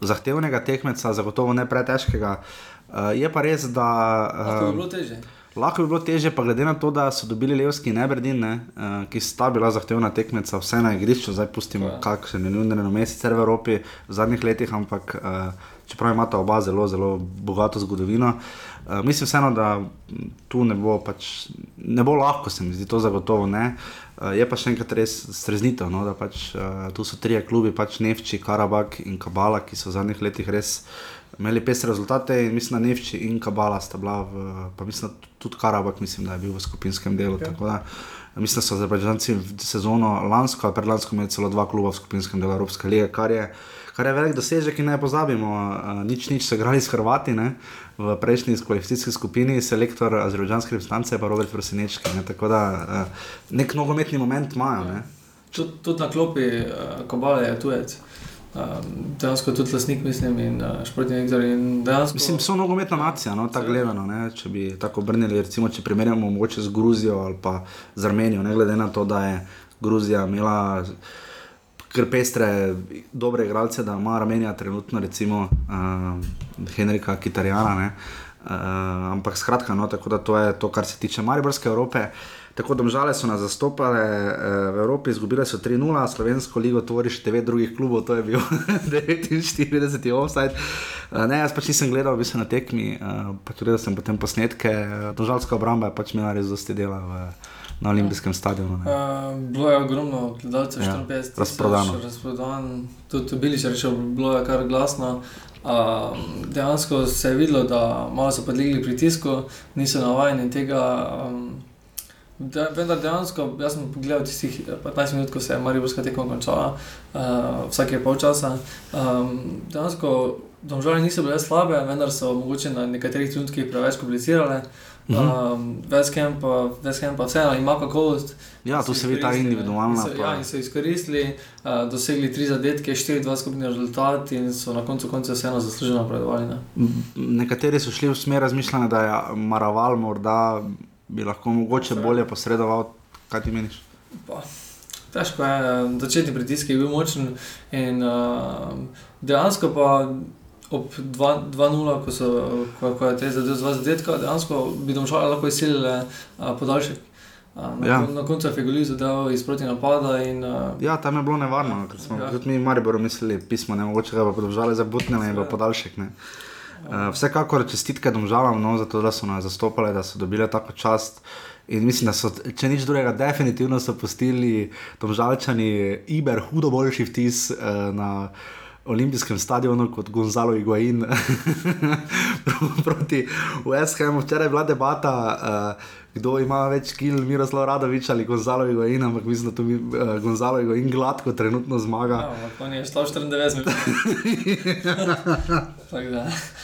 zahtevnega tekmeca, zagotovo ne pretežkega. Uh, je pa res, da. Lahko bi Uh, bilo teže. Lahko bi bilo teže, pa glede na to, da so dobili Levski in Eberdin, ne, uh, ki sta bila zahtevna tekmeca, vse na igrišču, zdaj pustimo, Ja. kakšen je nujno mesec v Evropi v zadnjih letih, ampak uh, čeprav imata oba zelo, zelo bogato zgodovino. Uh, mislim vseeno, da tu ne bo, pač, ne bo lahko, se mi zdi to zagotovo ne. Uh, je pa še enkrat res streznitev, no, da pač, uh, tu so trije klubi, pač Nevči, Karabak in Kabala, ki so v zadnjih letih res imeli pestre rezultate in mislim, da Nevči in Kabala sta bila, v, pa mislim, tudi Karabak, mislim, da je bil v skupinskem delu. Okay. Da mislim, da so Azerbajdžanci v sezono lansko ali predlansko imeli celo dva kluba v skupinskem delu Evropske lige, kar je. Kar je velik dosežek, in ne pozabimo, uh, nič, nič so igrali s Hrvati ne? v prejšnji kvalifikacijski skupini, selektor azerbajdžanske reprezentance pa Robert Prosinečki. Ne? Tako da uh, nek nogometni moment imajo. ne. Tudi, na klopi uh, Kobale je tujec. Um, dejansko tudi lasnik, mislim, in uh, športni in Dejansko, Mislim, so nogometna nacija, no, tako gledano. Ne, če bi tako obrnili, recimo, če primerjamo mogoče z Gruzijo ali pa z Armenijo, ne glede na to, da je Gruzija imela kar pestre, dobre igralce, da ima Armenija trenutno, recimo, uh, Henrika Kitarjana. Ne, Uh, ampak skratka, no, tako da to je to, kar se tiče Mariborske Evrope. Tako domžale so nas zastopale uh, v Evropi, izgubile so 3-0, slovensko ligo tvori še 9 drugih klubov, to je bil 49 offside. Uh, ne, jaz pač nisem gledal, bi se na tekmi, uh, pa tudi da sem potem posnetke. Domžalska obramba je pač imela res dosti dela v, na olimpijskem stadionu. ne. Uh, bilo je ogromno gledalcev, Ja, 54 tisoč, razprodano. razprodan. Tudi bili še reče, bilo je kar glasno. Uh, dejansko se je videlo, da malo so podlegli pritisku, niso navajeni tega. Um, de, vendar dejansko, jaz sem pogledal tistih 15 minut, ko se je Mariborska tekma končala, uh, vsake pol časa. Um, dejansko domžale niso bile slabe, vendar so mogoče na nekaterih trenutkih preveč komplicirale. Um, Veskem pa, Veskem pa vseeno ima kakovost. Ja, tu se vidi ta individualna. in so- Ja, in so izkoristili, uh, dosegli tri zadetke, štiri, dva skupni rezultat in so na koncu konca vseeno zasluženo napredovali. Ne? Nekateri so šli v smer razmišljanja, da je Maraval morda bi lahko mogoče bolje posredoval. Kaj ti meniš? Pa, težko je, začetni pritisk je bil močen in uh, dejansko pa. Ob 2-0, ko, so- ko, ko je te zadeve z zadetka, dejansko bi domšale lahko izsilile uh, podaljšek. Uh, na, Ja. na koncu je Fegoli zadeval iz proti napada in uh, Ja, tam je bilo nevarno, ker smo Ja. tudi mi, Maribor, mislili, pismo ne mogoče ga bo podržali za butnele in podaljšek. Ne. Uh, vsekakor čestitke domžalam, no, zato da so nas zastopale, da so dobile tako čast. In mislim, da so, če nič drugega, definitivno so postili domžalčani Iber hudo boljši vtis uh, na olimpijskem stadionu kot Gonzalo Iguain proti West Hamu. Včeraj je bila debata, uh, kdo ima več kil, Miroslav Radovič ali Gonzalo Iguain, ampak mislim, da tu uh, Gonzalo Iguain gladko trenutno zmaga. Ja, on je šlo 94 minut.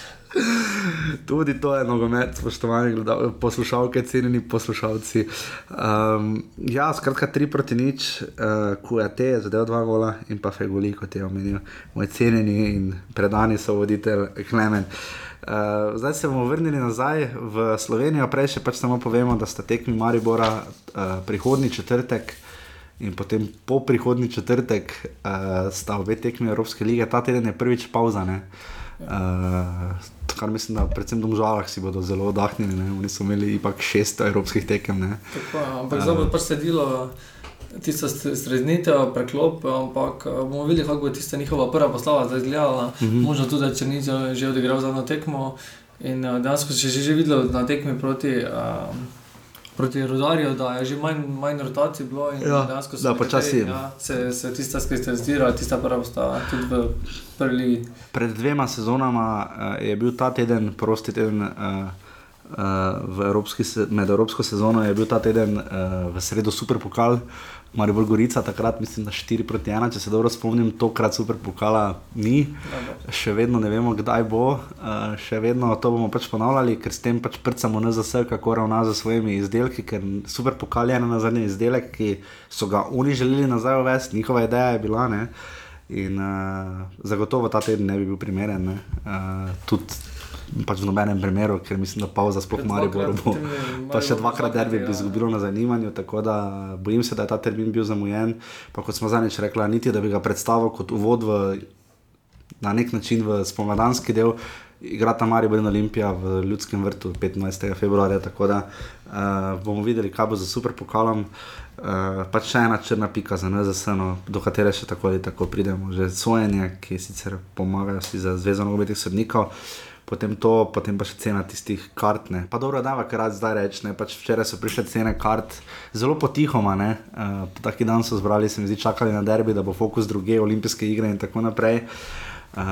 Tudi to je nogomet, spoštovani gledal- poslušalke, cenjeni poslušalci. Um, ja, skratka, tri proti nič, uh, QT je zadev dva gola in pa Fegoli, kot je omenil, moj cenjeni in predani sovoditelj Klemen. Uh, zdaj se bomo vrnili nazaj v Slovenijo, prej še pač samo povemo, da sta tekmi Maribora uh, prihodni četrtek. In potem po prihodnji četrtek uh, sta obe tekmi Evropske lige, ta teden je prvič pauza. ne. Uh, kar mislim, da predvsem Domžalah si bodo zelo oddahnili. ne. Oni so imeli ipak šest evropskih tekem. Ne. Tako, ampak zdaj bo pač sledilo tisto st- streznitev, preklop, ampak eh, bomo videli, kako bo tista njihova prva poslava zdaj izgledala. Mm -hmm. Možno tudi, če ni že odigral zadnjo tekmo. In uh, dejansko se je že, videlo na tekmi proti. Uh, Proti rodarju, da je že manj, manj rotacij bilo Ja, da počasi- Ja, se, se tista skristalizira, tista prva postava tudi v prvi ligi. Pred dvema sezonama uh, je bil ta teden, prosti teden. Uh, evropski, med evropsko sezono je bil ta teden uh, v sredo super pokal, Maribor Gorica, takrat mislim, da 4 proti 1, če se dobro spomnim, tokrat super pokala ni. še vedno ne vemo, kdaj bo, uh, še vedno to bomo pač ponavljali, ker s tem pač prcamo NZS, kako ravna za svojimi izdelki, ker super pokal je ena na zadnji izdelek, ki so ga oni želeli nazaj uvesti, njihova ideja je bila. Ne? In uh, zagotovo ta teden ne bi bil primeren, ne? uh, tudi pač v nobenem primeru, ker mislim, da pauza sploh bo. potem je Pa še dvakrat derbi bi ja. izgubilo na zanimanju, tako da bojim se, da je ta termin bil zamujen. Pa kot smo zadnjič rekli, niti da bi ga predstavil kot uvod v na nek način v spomladanski del. Igrata Maribor in Olimpija v Ljudskem vrtu 15. februarja, tako da uh, bomo videli, kaj bo za super pokalom. Uh, pač še ena črna pika za NZS, no, do katere še tako ali tako pridemo. Že sojenje, ki sicer pomagajo si za zvezo nogometnih sodnikov, potem to, potem pa še cena tistih kart. Ne. Pa dobro, da kar rad zdaj rečem. Pač včeraj so prišle cene kart zelo potihoma. Uh, taki dan so zbrali, se mi zdi, čakali na derbi, da bo fokus druge, olimpijske igre in tako naprej. Uh,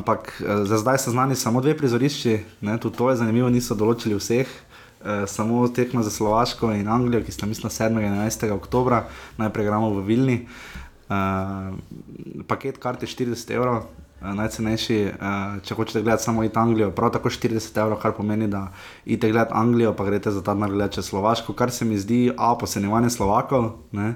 ampak uh, za zdaj so znani samo dve prizorišči, ne, tudi to je zanimivo, niso določili vseh. Uh, samo tekma za Slovaško in Anglijo, ki sta mislim 7. in 11. oktober, najprej gremo v Vilni. Uh, paket karte 40 evrov, najcenejši, uh, če hočete gledati samo iti Anglijo, prav tako 40 evrov, kar pomeni, da idete gledati Anglijo, pa greste za ta denar gledati še Slovaško, kar se mi zdi, a posenjevanje Slovakov. Ne?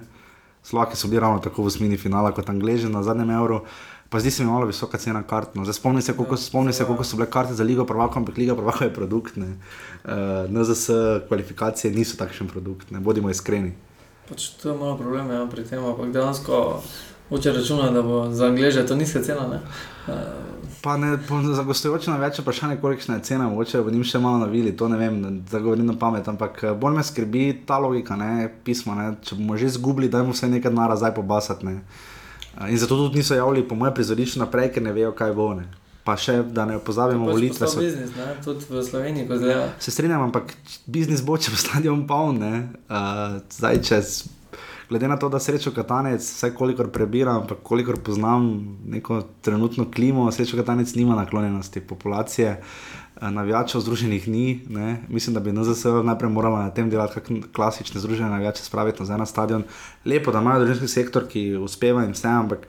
Slovaki so bili ravno tako v osmini finala kot Angleži na zadnjem evru. Pa zdi se mi malo visoka cena kart. No. Zdaj spomni se, koliko, spomni se, koliko so bile karte za Ligo prvakov, ampak Liga prvakov je produkt. Ne. Uh, NZS kvalifikacije niso takšen produkt, ne bodimo iskreni. Pač to je malo problem ja, pri tem, ampak dejansko Hoče računa, da bo za Angleže to nizka cena. Ne? Uh, Pa ne, za gostujoče na več vprašanje, kolikšna je cena, mogoče bo njim še malo navili, to ne vem, da govorim na pamet, ampak eh, bolj me skrbi ta logika, ne, pismo, ne, če bomo že izgubili, dajmo vse nekaj denarja zdaj pobasati. Ne. Eh, In zato tudi niso javili, po mojem, prizorišču naprej, ker ne vejo, kaj bo. Ne. Pa še, da ne pozabimo, pač volitve postal so. biznis, ne? tudi v Sloveniji, ko zdaj. Se strinjam, ampak biznis bo, če bo stadion poln. ne. Uh, zdaj, če, s- glede na to, da srečo Katanec, vsaj kolikor prebiram, ampak kolikor poznam neko trenutno klimo, srečo Katanec nima naklonjenosti populacije. eh, Navijačev združenih ni, ne. mislim, da bi NZS najprej morala na tem delati, kako klasične združene navijače spraviti na en stadion. Lepo, da imajo družinski sektor, ki uspeva in vse, ampak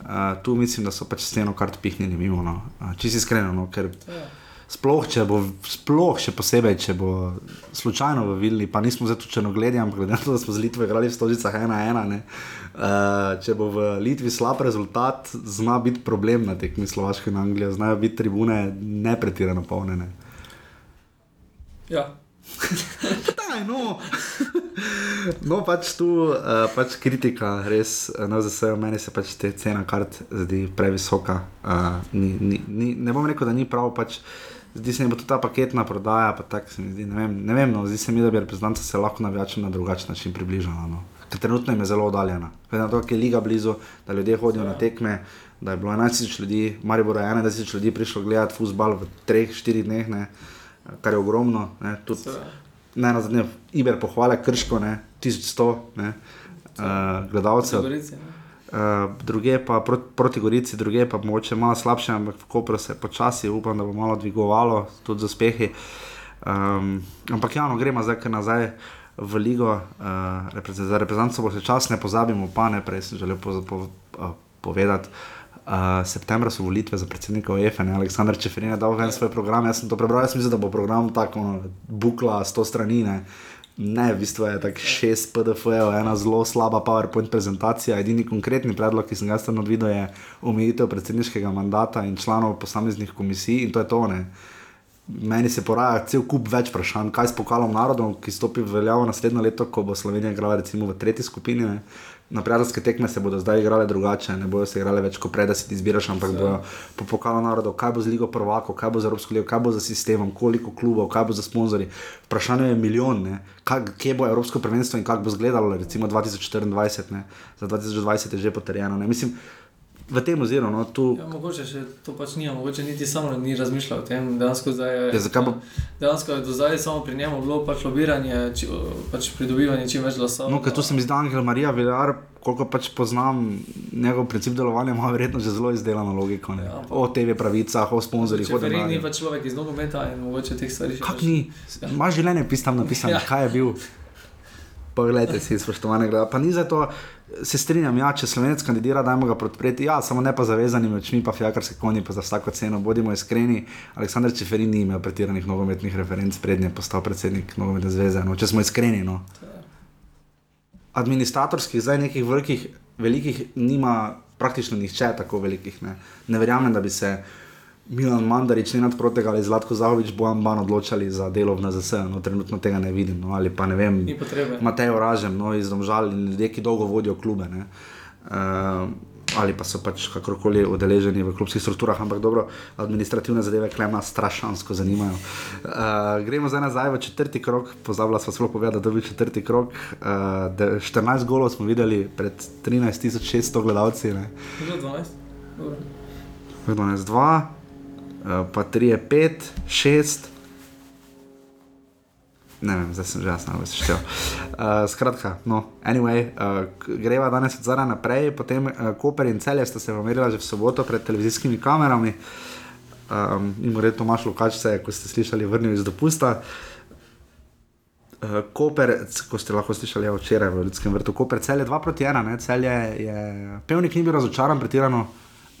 uh, tu mislim, da so pač sceno kart pihnili mimo. No. Uh, Čisto iskreno, no, ker Sploh, če bo, sploh še posebej, če bo slučajno v Vilni, pa nismo zdaj tu črnogledi, ampak glede na to, da smo z Litvo igrali v Stožicah 1-1, uh, če bo v Litvi slab rezultat, zna biti problem na tekmi Slovaške in Anglije, znajo biti tribune ne pretirano polnjene. Ja. Daj, no. no, pač tu uh, pač kritika, res, eh, no, za vse, meni se pač te cena kart zdi previsoka. Uh, ni, ni, ni, ne bom rekel, da ni prav, pač zdi se mi, da tudi ta paketna prodaja, pa tako se mi zdi, ne vem, ne vem no, zdi se mi, da bi reprezentanca se lahko navijačem na drugačen način približala. No. Ker trenutno je zelo oddaljena. Glede na to, da je liga blizu, da ljudje hodijo na tekme, da je bilo 11 tisoč ljudi, Maribor je 21 tisoč ljudi prišlo gledati futbal v 3-4 dneh, ne, kar je ogromno. Ne, tudi, ne na zadnje, Iber pohvale krško, ne, 1100 ne, uh, gledalcev. Gorici, ne. Uh, druge pa proti, proti Gorici, druge pa mogoče malo slabše, ampak v Kopru se počasi upam, da bo malo dvigovalo, tudi z uspehi. Um, ampak ja, no, gremo zdaj nazaj v ligo, uh, reprezent, za reprezentanco bo se čas, ne pozabimo pa ne, prej sem želel po, po, uh, povedati. Uh, septembra so volitve za predsednika UEFA, ne Aleksandr Čeferin je dal ven svoj program. Jaz sem to prebral, jaz mislim, da bo program tako ono, bukla, sto strani. Ne. Ne, v bistvu je tako šest PDF-jev, ena zelo slaba PowerPoint prezentacija. Edini konkretni predlog, ki sem ga tam videl, je omejitev predsedniškega mandata in članov posameznih komisij in to je to. Ne. Meni se poraja cel kup več vprašanj, kaj s pokalom narodov, ki stopi v veljavo naslednje leto, ko bo Slovenija igrala recimo v tretji skupini. Ne. Na prijateljske tekme se bodo zdaj igrale drugače, ne bodo se igrale več kot prej, da si ti izbiraš, ampak bodo po pokalu narodov, kaj bo z Ligo prvako, kaj bo z Evropsko ligo, kaj bo za sistemom, koliko klubov, kaj bo za sponzorji. Vprašanje je milijon, ne. Kaj, kje bo Evropsko prvenstvo in kako bo izgledalo, recimo 2024, ne. za 2020 je že potrjeno. Ne. Mislim, v tem oziru, no, tu. Ja, mogoče še to pač ni, mogoče niti samo ni razmišljal o tem. Dejansko, je, Ja, bo- dejansko je do zdaj samo pri njemu bilo pač lobiranje, či, pač pridobivanje čim več glasov. No, ker tu se mi zdi, Angel Marija Vilar, koliko pač poznam njegov princip delovanja, ima verjetno že zelo izdelano logiko. ne. Ja, ampak- o TV pravicah, o sponzorjih, o Čeferin ni pač človek iz nogometa in mogoče teh stvari še Kako pač- ni? Imaš življenje pis tam napisano, Ja. kaj je bil. Poglejte si, spoštovane gledalce. Pa ni za to, se strinjam, ja, če slovenec kandidira, dajmo ga podpreti, ja, samo ne pa zavezanimi očmi, pa fijakarske konji, pa za vsako ceno, bodimo iskreni. Aleksandr Čeferin ni imel pretiranih nogometnih referenc, prednje postal predsednik nogometne zveze, no, če smo iskreni. No. Administratorskih, zdaj nekih velikih, velikih nima praktično nihče tako velikih. Ne, ne verjamem, da bi se Milan Mandarič, Nenad Protega ali Zlatko Zahovič Bojan Ban odločali za delo v NZS. No, trenutno tega ne vidim. No, ali pa ne vem, Ni potrebe. Matej Oražem, no, iz Domžal in ljudje, ki dolgo vodijo klube. Ne. Uh, ali pa so pač kakorkoli udeleženi v klubskih strukturah, ampak dobro, administrativne zadeve klema strašansko zanimajo. Uh, gremo zdaj nazaj v četrti krok, pozabila sva sploh povedati, da je bil četrti krok. Uh, de- 14 golov smo videli pred 13.600 gledalci, ne. Že 12. Dobro. 12, 2, uh, pa 3 je 5, 6. Ne vem, zdaj sem že jasno seštel. Uh, skratka, no, anyway, uh, greva danes od zadaj naprej, potem uh, Koper in Celje sta se pomerila že v soboto pred televizijskimi kamerami. Um, in mora Tomaš Lukač se je, ko ste slišali, vrnil iz dopusta. Uh, Koper, ko ste lahko slišali včeraj v Ljudskem vrtu, Koper, cel je 2 proti 1, ne? cel je, je, pevnik ni bil razočaran, pretirano.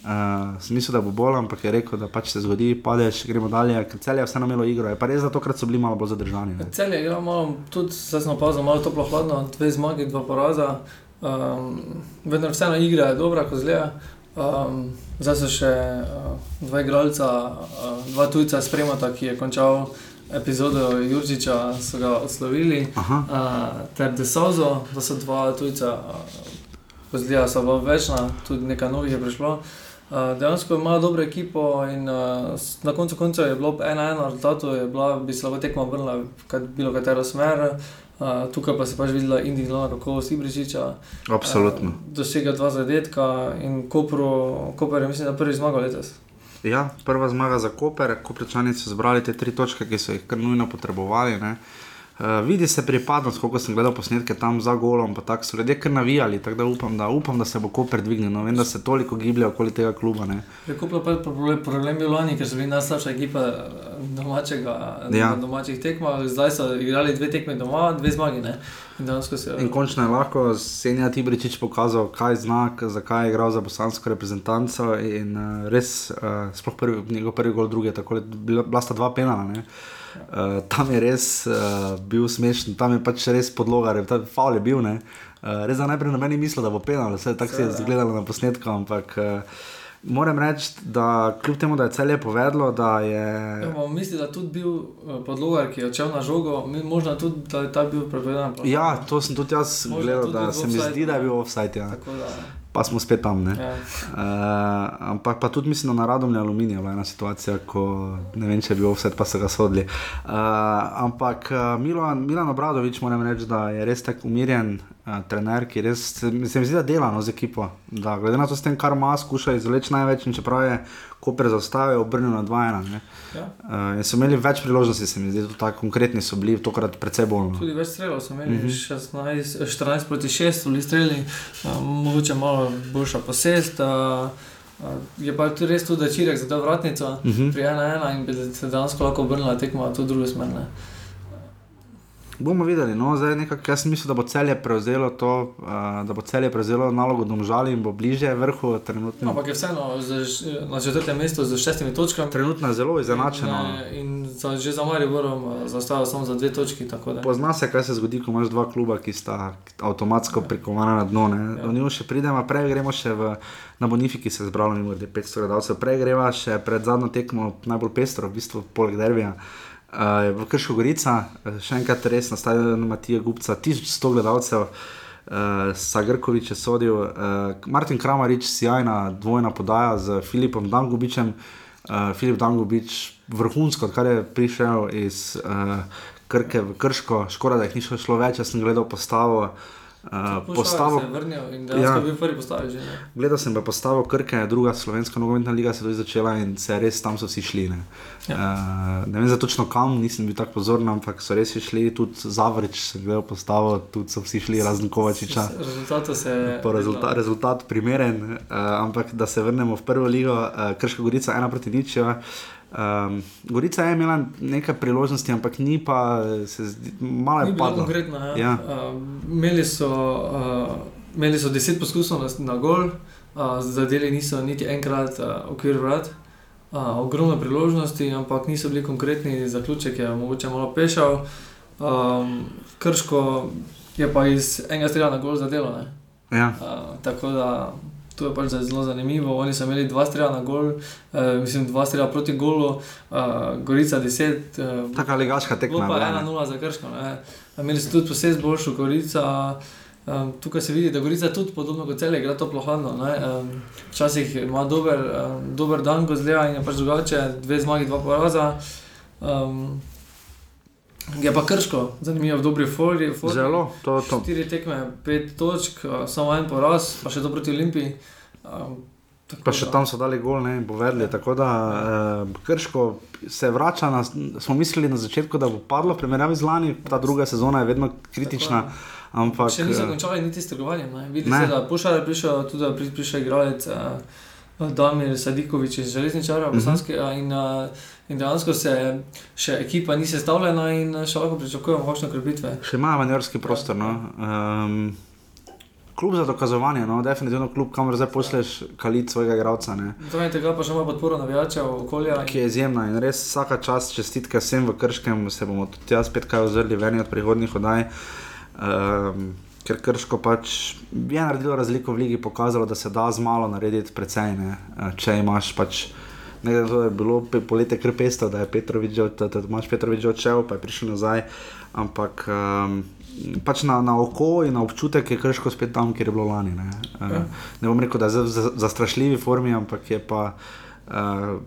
Uh, sem mislil, da bo bolj, ampak je rekel, da pač se zgodi, padeš, gremo dalje, ker cel je vseeno imelo igro. Je pa res, da tokrat so bili malo bolj zadržani. Ne? Cel je igral malo, tudi zdaj smo opazili, malo toplo hladno, dve zmagi, dva poraza. Um, vendar vseeno igra je dobra, ko zgleda. Um, zdaj so še uh, dva igralca, uh, dva tujca spremata, ki je končal epizodo Jurčiča, so ga odslovili. Aha. Uh, ter Desozo, da so dva tujca. Uh, Zgleda so bila večna, tudi nekaj novih je prišlo. Uh, dejansko imajo dobro ekipo in s- na koncu koncev je bilo 1-1 rezultatov, je bila, bi se lahko tekma obrnila v bilo katero smer. Uh, tukaj pa se pač videla individualna kakovost Ibričiča. Absolutno. Uh, dosega dva zadetka in Kopru, Koper je mislim, da prvi zmagal letos. Ja, prva zmaga za Koper, Koprečani so zbrali te tri točke, ki so jih kar nujno potrebovali. Ne. Uh, vidi se pripadnost, koliko sem gledal posnetke tam za golom, pa tako so ljudje kar navijali, tako da upam, da upam, da se bo Koper dvignil. No, vem, da se toliko giblje okoli tega kluba. Ne. Preko pa je problem, problem bil lani, ker so bili najslabša ekipa eh, domačega, Ja. ja. na domačih tekmah. Zdaj so igrali dve tekme doma, dve zmagi. Ne? In se In končno je lahko Senja Tibričič pokazal, kaj zna, zakaj je igral za bosansko reprezentanco. In uh, res, uh, sploh prvi, njegov prvi gol, drugi, tako je bila, bila sta dva penala. Ne? Uh, tam je res uh, bil smešen, tam je pač res podloga, re- ta faul je bil. ne. Uh, res za najprej na meni mislil, da bo penal, vse tako se je zgledalo na posnetku, ampak uh, moram reči, da kljub temu, da je celje povedalo, da je. Ja, mislim, da je tudi bil eh, podlogar, ki je odšel na žogo, možno tudi, da je ta bil prepovedan. Ja, to sem tudi jaz Možda gledal, tudi da se mi zdi, da je bil offside. Ja. Tako da, Pa smo spet tam. Ne? ja. Uh, ampak pa tudi mislim, da na Radomlju aluminija bila ena situacija, ko ne vem, če je bil vse, pa so ga sodili. Uh, ampak uh, Milan, Milan Obradovič, moram reči, da je res tako umirjen trener, ki res se, mi zdi, da dela no, z ekipo. Da, glede na to, s tem, kar ima, skuša izvleči največ, in čeprav je Koper zaustavil, obrnil na 2-1. ne. Ja. Uh, so imeli več priložnosti, se mi zdi, tudi tako konkretni so bili, tokrat precej bolj. No. Tudi več strelov smo imeli, mm -hmm. 16, 14 proti 6, bili streli, uh, mogoče malo boljša posest. Uh, uh, je pa tudi res tudi, da Čirek za to vratnico, mm Mhm. -hmm. pri 1-1 in bi se dejansko lahko obrnila tekma tudi druge smerne. Bomo videli, no, zdaj nekako jaz mislim, da bo celje prevzelo to, uh, da bo celje prevzelo nalogo domžali in bo bliže vrhu trenutno. Ampak je vseeno za, na četrtem mestu z šestimi točkami. Trenutno je zelo izenačeno. In, in za, že za Mariborom eh, zaostaja samo za dve točki. Pozna se, kaj se zgodi, ko imaš dva kluba, ki sta avtomatsko prikovana na dno. Ja. Do njih še pridemo, prej gremo še v, na Bonifiki, se je zbralo mimo 500 gledalcev, prej greva še pred zadnjo tekmo, najbolj pestro, v bistvu poleg Derbija. Uh, v Krško Gorica, eh, še enkrat res na stadionu Matija Gupca, 1100 gledalcev, uh, Sagrkovič je sodil, uh, Martin Kramarič, sjajna dvojna podaja z Filipom Dangubičem. Uh, Filip Dangubič, vrhunsko, odkar je prišel iz uh, Krke v Krško, škoda, da jih ni šlo več, jaz sem gledal postavo. Uh, Pušavar postavo Ja. postavi že. Gledal sem pa postavo Krke, druga slovenska nogometna liga se je začela in se res tam so vsi šli. Ne, ja. uh, ne vem za točno kam, nisem bil tako pozoren, ampak so res šli, tudi Zavrič sem gledal postavo, tudi so vsi šli razen Kovačiča. Rezultatu se je. Po rezulta, rezultat primeren, uh, ampak da se vrnemo v prvo ligo, uh, Krška Gorica ena proti nič. ja. Um, Gorica je imela nekaj priložnosti, ampak ni pa se zdi, malo Ni je padlo. konkretno. Ja. Ja. Uh, imeli, so, uh, imeli so deset poskusov na, na gol, uh, zadeli niso niti enkrat uh, okvir vrat. Uh, ogromno priložnosti, ampak niso bili konkretni, zaključek je mogoče malo pešal. Um, Krško je pa iz enega strela na gol zadelo. ne. Ja. Uh, tako da to je pač zelo zanimivo. Oni so imeli dva strela na gol, uh, mislim, dva strela proti golu, uh, Gorica 10. Uh, Taka ligaška tekma. Bilo je pa bila, ne. 1-0 za krško. Imeli so tudi posebej boljšo Gorica. Um, tukaj se vidi, da Gorica tudi podobno kot celje igra toplo hladno. Um, včasih ima dober, um, dober dan, ko zgleda in je pač drugače, dve zmagi, dva poraza. Um, je pa krško, zanimivo v dobri formi. Zelo, to, to. Štiri tekme, pet točk, samo en poraz, pa še to proti Olimpiji. Um, tako Pa še da- tam so dali gol, ne, in povedali. Tako da eh, Krško se vrača, na, smo mislili na začetku, da bo padlo, primerjavi z lani, ta druga sezona je vedno kritična. Ampak, Še niso eh, končali niti s trgovanjem. ne. Videli Ne. ste, da Pušar je prišel, tudi prišel igralec uh, Damir Sadikovič iz Železničara, Mhm. bosanskega. In, uh, in dejansko se še ekipa ni sestavljena in še lahko pričakujemo kakšne krepitve. še ima manjerski prostor. No. Um, klub za dokazovanje, no, definitivno klub, kamor zdaj pošleš kalit svojega igralca. Zraven tega pa še ima podporo navijačev, okolja. Ki je izjemna in res vsaka čast, čestitke vsem v Krškem, se bomo tudi jaz spet kaj ozrli ven od prihodnih oddaj. Um, ker Krško pač je naredilo razliko v ligi, pokazalo, da se da z malo narediti precej. Ne? Če imaš pač. Ne, glede na to je bilo poletje kar pesto, da je Petrovič, že od- da, da imaš Petrovič odšel, pa je prišel nazaj. Ampak um, pač na, na oko in na občutek je krško spet tam, kjer je bilo lani. Ne, uh, ne bom rekel, da je za, za, za strašljivi formi, ampak je pa. Uh,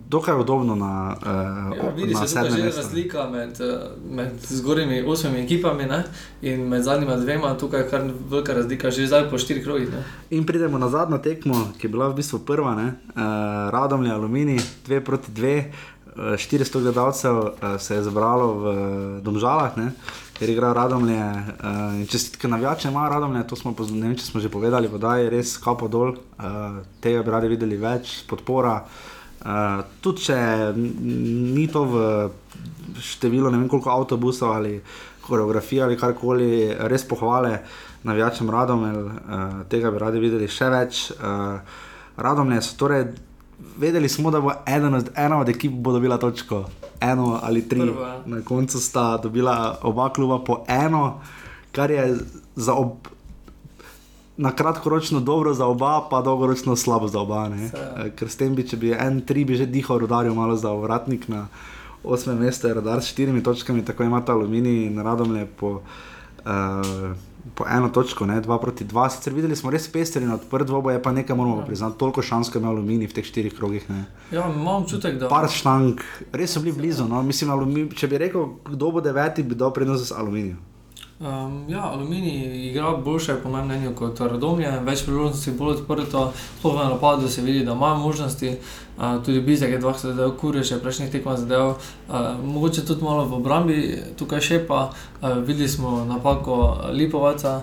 dokaj udobno na, uh, Ja, vidi na se sedmem že mestu. razlika med, eh, med zgornjimi osmimi ekipami ne? in med zadnjima dvema, tukaj je kar velika razlika, že zdaj po štirih krogih. ne. In pridemo na zadnjo tekmo, ki je bila v bistvu prva, uh, Radomlje, Aluminij, 2 proti 2, uh, 400 gledalcev uh, se je zbralo v uh, Domžalah, ne, ker igra Radomlje. Uh, čestitke navijače ima Radomlje, to smo, ne vem, če smo že povedali, da je res kapo dol, uh, tega bi radi videli več, podpora. Uh, tudi če ni to v številu, ne vem koliko avtobusov ali koreografije ali karkoli, res pohvale navijačem Radomel, uh, tega bi radi videli še več. Uh, Radomlje so torej, vedeli smo, da bo eden od, ena od ekip bo dobila točko, eno ali tri. Prvo, ja. Na koncu sta dobila oba kluba po eno, kar je za ob, na kratkoročno dobro za oba, pa dolgoročno slabo za oba. ne. Seveda. Eh, Ker s tem bi, če bi en tri, bi že dihal rodarju malo za vratnik na osmem mestu, je rodar s štirimi točkami, tako imata aluminij in radomlje po. Uh, Po eno točko, ne, dva proti dva. Sicer videli smo res pester in odprt dvoboj, je pa nekaj moramo ja. priznati. Toliko šans, kot ima aluminij v teh štirih krogih. Ne. Ja, imam občutek, da Par štank, res so bili blizu. No. Mislim, alumi, če bi rekel, kdo bo deveti, bi dal prednost z aluminijem. Um, ja, aluminij igra boljše, po mojem mnenju, kot Radomlje, več priložnosti, bolj odprto, sploh v napadu se vidi, da ima možnosti. Tudi Bizek je dvakrat zadev, Kureš je prejšnjih tekmah zadev, mogoče tudi malo v obrambi, tukaj še pa videli smo napako Lipovaca,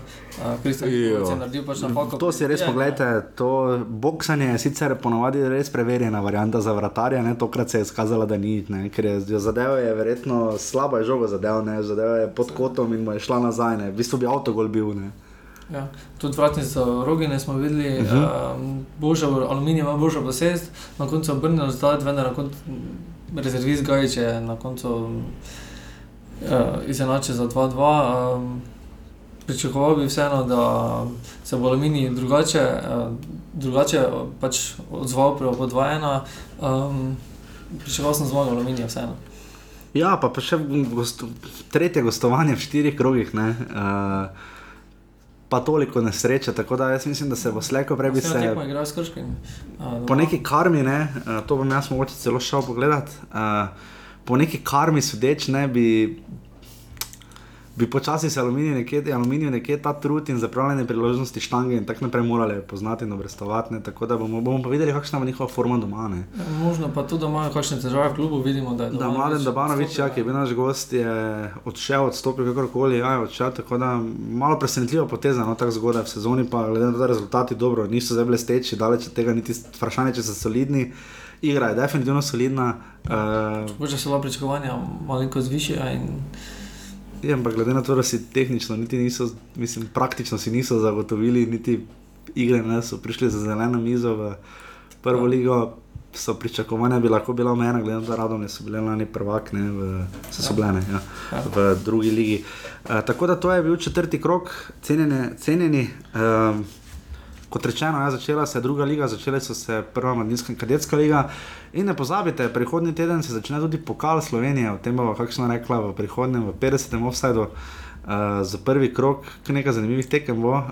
Kristjan je naredil pač napako. To si res Je, pogledajte, to boksanje je sicer ponovadi res preverjena varianta za vratarja, ne? tokrat se je izkazala, da ni, ne? ker je zadev je verjetno slabo je žogo zadev, ne? zadev je pod kotom in mu je šla nazaj, ne? v bistvu bi avtogol bil. Ne? Ja, tudi vratnico Rogine smo videli, uh Mhm. -huh. um, boljša, aluminij ima boljšo posest, na koncu obrnil rezultat, vendar na koncu rezervist Gajič je na koncu um, uh, izenačil za 2-2. Um, pričakoval bi vseeno, da se bo aluminij drugače, uh, drugače pač odzval pri po 2-1. Um, pričakoval sem zmago aluminija vseeno. Ja, pa, pa še gost, tretje gostovanje v štirih krogih. Ne? Uh, Pa toliko nesreče, tako da jaz mislim, da se bo slejko prej bi se. tekmo igrajo s Krškim. Uh, Po neki karmi, ne, eh, to bom jaz mogoče celo šel pogledat. Uh, po neki karmi sodeč, ne bi, bi počasi se aluminij nekje, aluminij nekje ta trud in zapravljene priložnosti štange in tako naprej morali poznati in obrestovati. Ne, tako da bomo, bomo pa videli, kakšna bo njihova forma doma. Ne. Možno pa tudi, da imajo kakšne težave v klubu, vidimo, da je Da, Dabanović mladen Dabanovič, ja, ki je bil naš gost, je odšel, odstopil, kakorkoli, ja, je odšel. Tako da malo presenetljiva poteza, no tako zgodaj v sezoni, pa glede na to, da rezultati dobro niso zdaj blesteči, daleč od tega niti vprašanje, če so solidni. Igra je definitivno solidna, uh, Mogoče so bila pričakovanja malenkost višja in je, ampak glede na to, da si tehnično, niti niso, mislim, praktično si niso zagotovili, niti igre ne so prišli za zeleno mizo v prvo Ja. ligo. So pričakovanja bi lahko bila omejena, glede na to, da radom so bile lani prvak, ne, v, so, so bile ne, ja, Ja. v drugi ligi. Uh, tako da to je bil četrti krok, cenjene, cenjeni. Um, kot rečeno, ja, začela se je druga liga, začele so se prva mladinska in kadetska liga. In ne pozabite, prihodnji teden se začne tudi pokal Slovenije, o tem bomo kakšno rekla v prihodnem, v 50. offsajdu. Uh, za prvi krok, kar nekaj zanimivih tekem bo. Uh,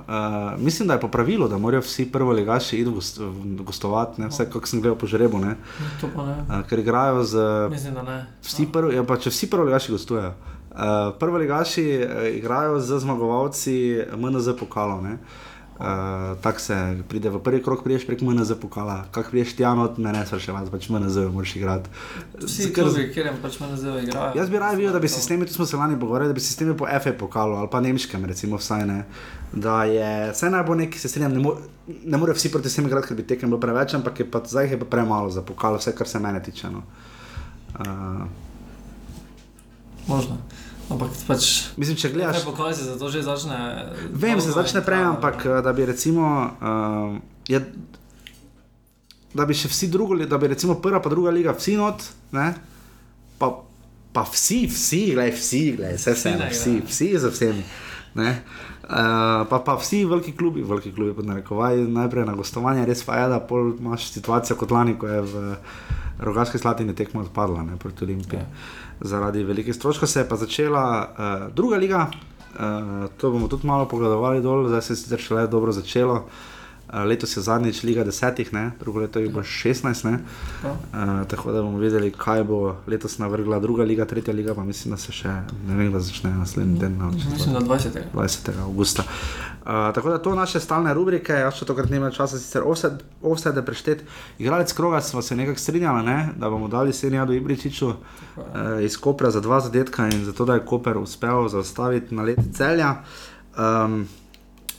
mislim, da je po pravilu, da morajo vsi prvo legaši iti gost, gostovati, ne? vse kako sem gledal po žrebu, ne? to pa ne. uh, ker igrajo z Mislim, da ne. Vsi prvi, ja, pa če vsi prvi ligaši gostujejo. Uh, prvi ligaši uh, igrajo z zmagovalci MNZ pokalov. ne. Uh, Tako se pride v prvi krok, priješ prek MNZ pokala, kako priješ tjano, ne ne spraševati, pač MNZ moraš igrati. Vsi klubi, kjer jim pač zdaj igrajo. Jaz bi raje videl, da bi sistemi, tu smo se lani pogovarjali, da bi sistemi po FA pokalu ali pa nemškem, recimo, vsaj ne. Da je vse naj bo neki, se strinjam, ne, mo ne more vsi proti vsem igrati, ker bi tekem bilo preveč, ampak je pa zdaj jih je pa premalo za pokal, vse kar se mene tiče. No. Uh, Možno. Ampak pač. mislim, če gledaš. Kaj pokazi, zato že začne. Vem, se začne prej, ampak eh, da bi recimo. Uh, je, da bi še vsi drugi, da bi recimo prva pa druga liga, vsi not, ne? Pa, pa vsi, vsi, gledaj, vsi, gledaj, vse vse, ne vsi, igrajo. vsi za vsemi. ne. Uh, pa, pa vsi veliki klubi, veliki klubi, pod narekovaj, najprej na gostovanje, res pa je, da pol imaš situacijo kot lani, ko je v Rogaški Slatini tekmo odpadla ne, proti Olimpiji. Ja. Zaradi velikih stroškov se je pa začela uh, druga liga, uh, to bomo tudi malo pogledovali dol, zdaj se je sicer šele dobro začelo. Uh, letos je zadnjič Liga desetih, ne? drugo leto je bilo 16, ne? Ja. Uh, tako da bomo videli, kaj bo letos navrgla druga liga, tretja liga, pa mislim, da se še ne vem, da začne naslednji ali čez Mislim, da 20. 20. augusta. Uh, tako da to naše stalne rubrike, jaz še tokrat nimam časa, sicer offsete preštet. Igralec kroga smo se nekako strinjali, ne? da bomo dali Senjadu Ibričiču uh, iz Kopra za dva zadetka in zato, da je Koper uspel zaustaviti na let celja. Um,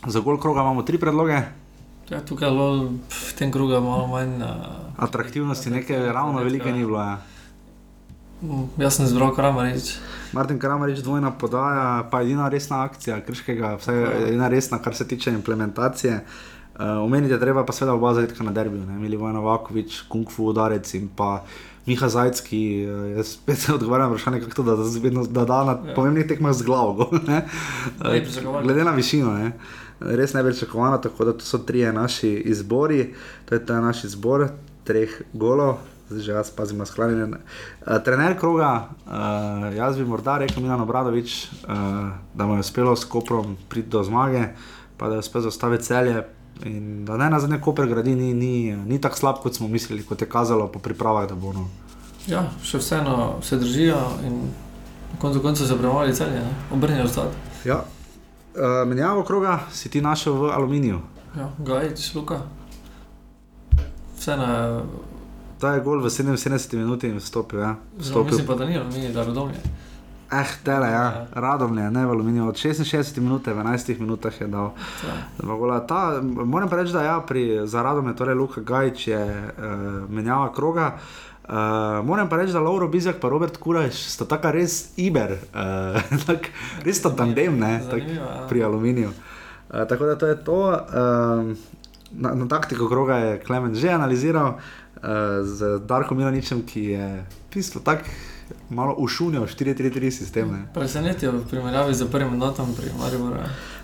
za gol kroga imamo tri predloge, Ja, tukaj je v tem krugu malo manj. Uh, atraktivnosti neke ravno velike ni bilo. Ja. jaz sem zbral Kramarič. Martin Kramarič, dvojna podaja, pa edina resna akcija Krškega, vsaj edina resna, kar se tiče implementacije. Uh, omeniti je treba pa seveda oba zadetka na derbiju, ne? Milivoje Novakovič, Kung Fu udarec in pa Miha Zajc, ki uh, jaz spet se odgovarjam na vprašanje, kako to, da, da, da da na Ja. pomembnih tekmah z glavo. ne? Ne Eh, pričakovali. Glede na višino, ne? Res ne bi pričakovano, tako da to so trije naši izbori, to je ta naš izbor treh golov. Zdaj že jaz pazim na sklanjanje. Uh, trener kroga, uh, jaz bi morda rekel Milan Obradovič, uh, da mu je uspelo s Koprom priti do zmage, pa da je uspel zaustaviti celje. In da ne na zadnje Koper gradi ni, ni, ni tako slab, kot smo mislili, kot je kazalo po pripravah, da bo. No. Ja, še vseeno se držijo in na koncu konca so premali celje, obrnijo zdaj. Ja. Uh, menjavo kroga si ti našel v aluminiju. Ja, Gajič, Luka. Vseeno je, Ta je gol v 77 minuti in vstopil. Ja. vstopil. mislim pa, da ni aluminij, da rodomlje. Eh, tele, ja. Radomlje, ne v aluminiju. Od 66 minut, v 11 minutah je dal. Ja. Ta, moram reči, da ja, pri, za Radom je torej Luka Gajč je uh, menjava kroga. Uh, moram pa reči, da Lauro Bizjak in Robert Kurajš sta taka res iber, uh, tak, res sta tandem ne, tak, ja. pri aluminiju. Uh, tako da to je to. Uh, na, na taktiko kroga je Klemen že analiziral uh, z Darkom Milaničem, ki je bistvu tako malo ušunil 4-3-3 sistem. Ne. Presenetijo v primerjavi z prvim mandatom pri Mariboru.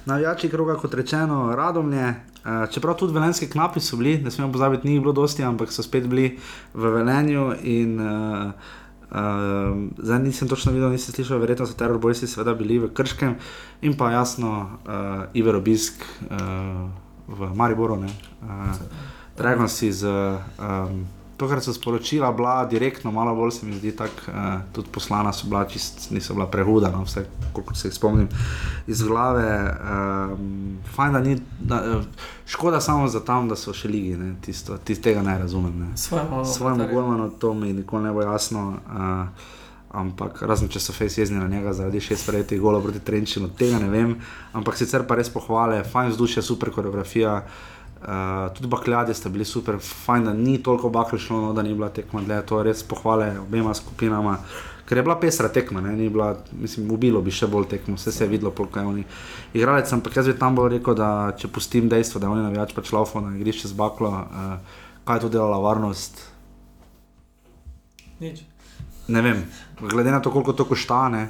Ja. Navijači kroga, kot rečeno, radomlje. Uh, čeprav tudi velenski knapi so bili, ne smemo pozabiti, ni bilo dosti, ampak so spet bili v Velenju. In, uh, uh, zdaj nisem točno videl, nisem slišal, verjetno so teror bojci seveda bili v Krškem in pa jasno uh, Iver Obisk uh, v Mariboru. ne. Uh, Dragon si z. Um, To, kar so sporočila, bila direktno, malo bolj se mi zdi tako, uh, tudi poslana so bila, čist, niso bila prehuda, no, vse, koliko se jih spomnim iz glave. Um, fajn, da ni, da, eh, škoda samo za tam, da so še ligi, ne, tisto, tist, tega ne razumem. Ne. Svojemu Svojemu golmanu to mi nikoli ne bo jasno. Uh, Ampak razen če so fejs jezni na njega zaradi šest prejetih golov proti Trenčinu, tega ne vem. Ampak sicer pa res pohvale, fajn vzdušje, super koreografija. Uh, tudi bakljadi sta bili super, fajn, da ni toliko bakl šlo, no, da ni bila tekma dlje, to je res pohvale obema skupinama. Ker je bila pesra tekma, ne, ni bila, mislim, ubilo bi še bolj tekmo, vse se je videlo, koliko je oni. Igralec, ampak jaz bi tam bolj rekel, da če pustim dejstvo, da oni navijač pač laufajo na igrišče z baklo, uh, kaj je tu delala varnost, Nič. ne vem, glede na to, koliko to koštane,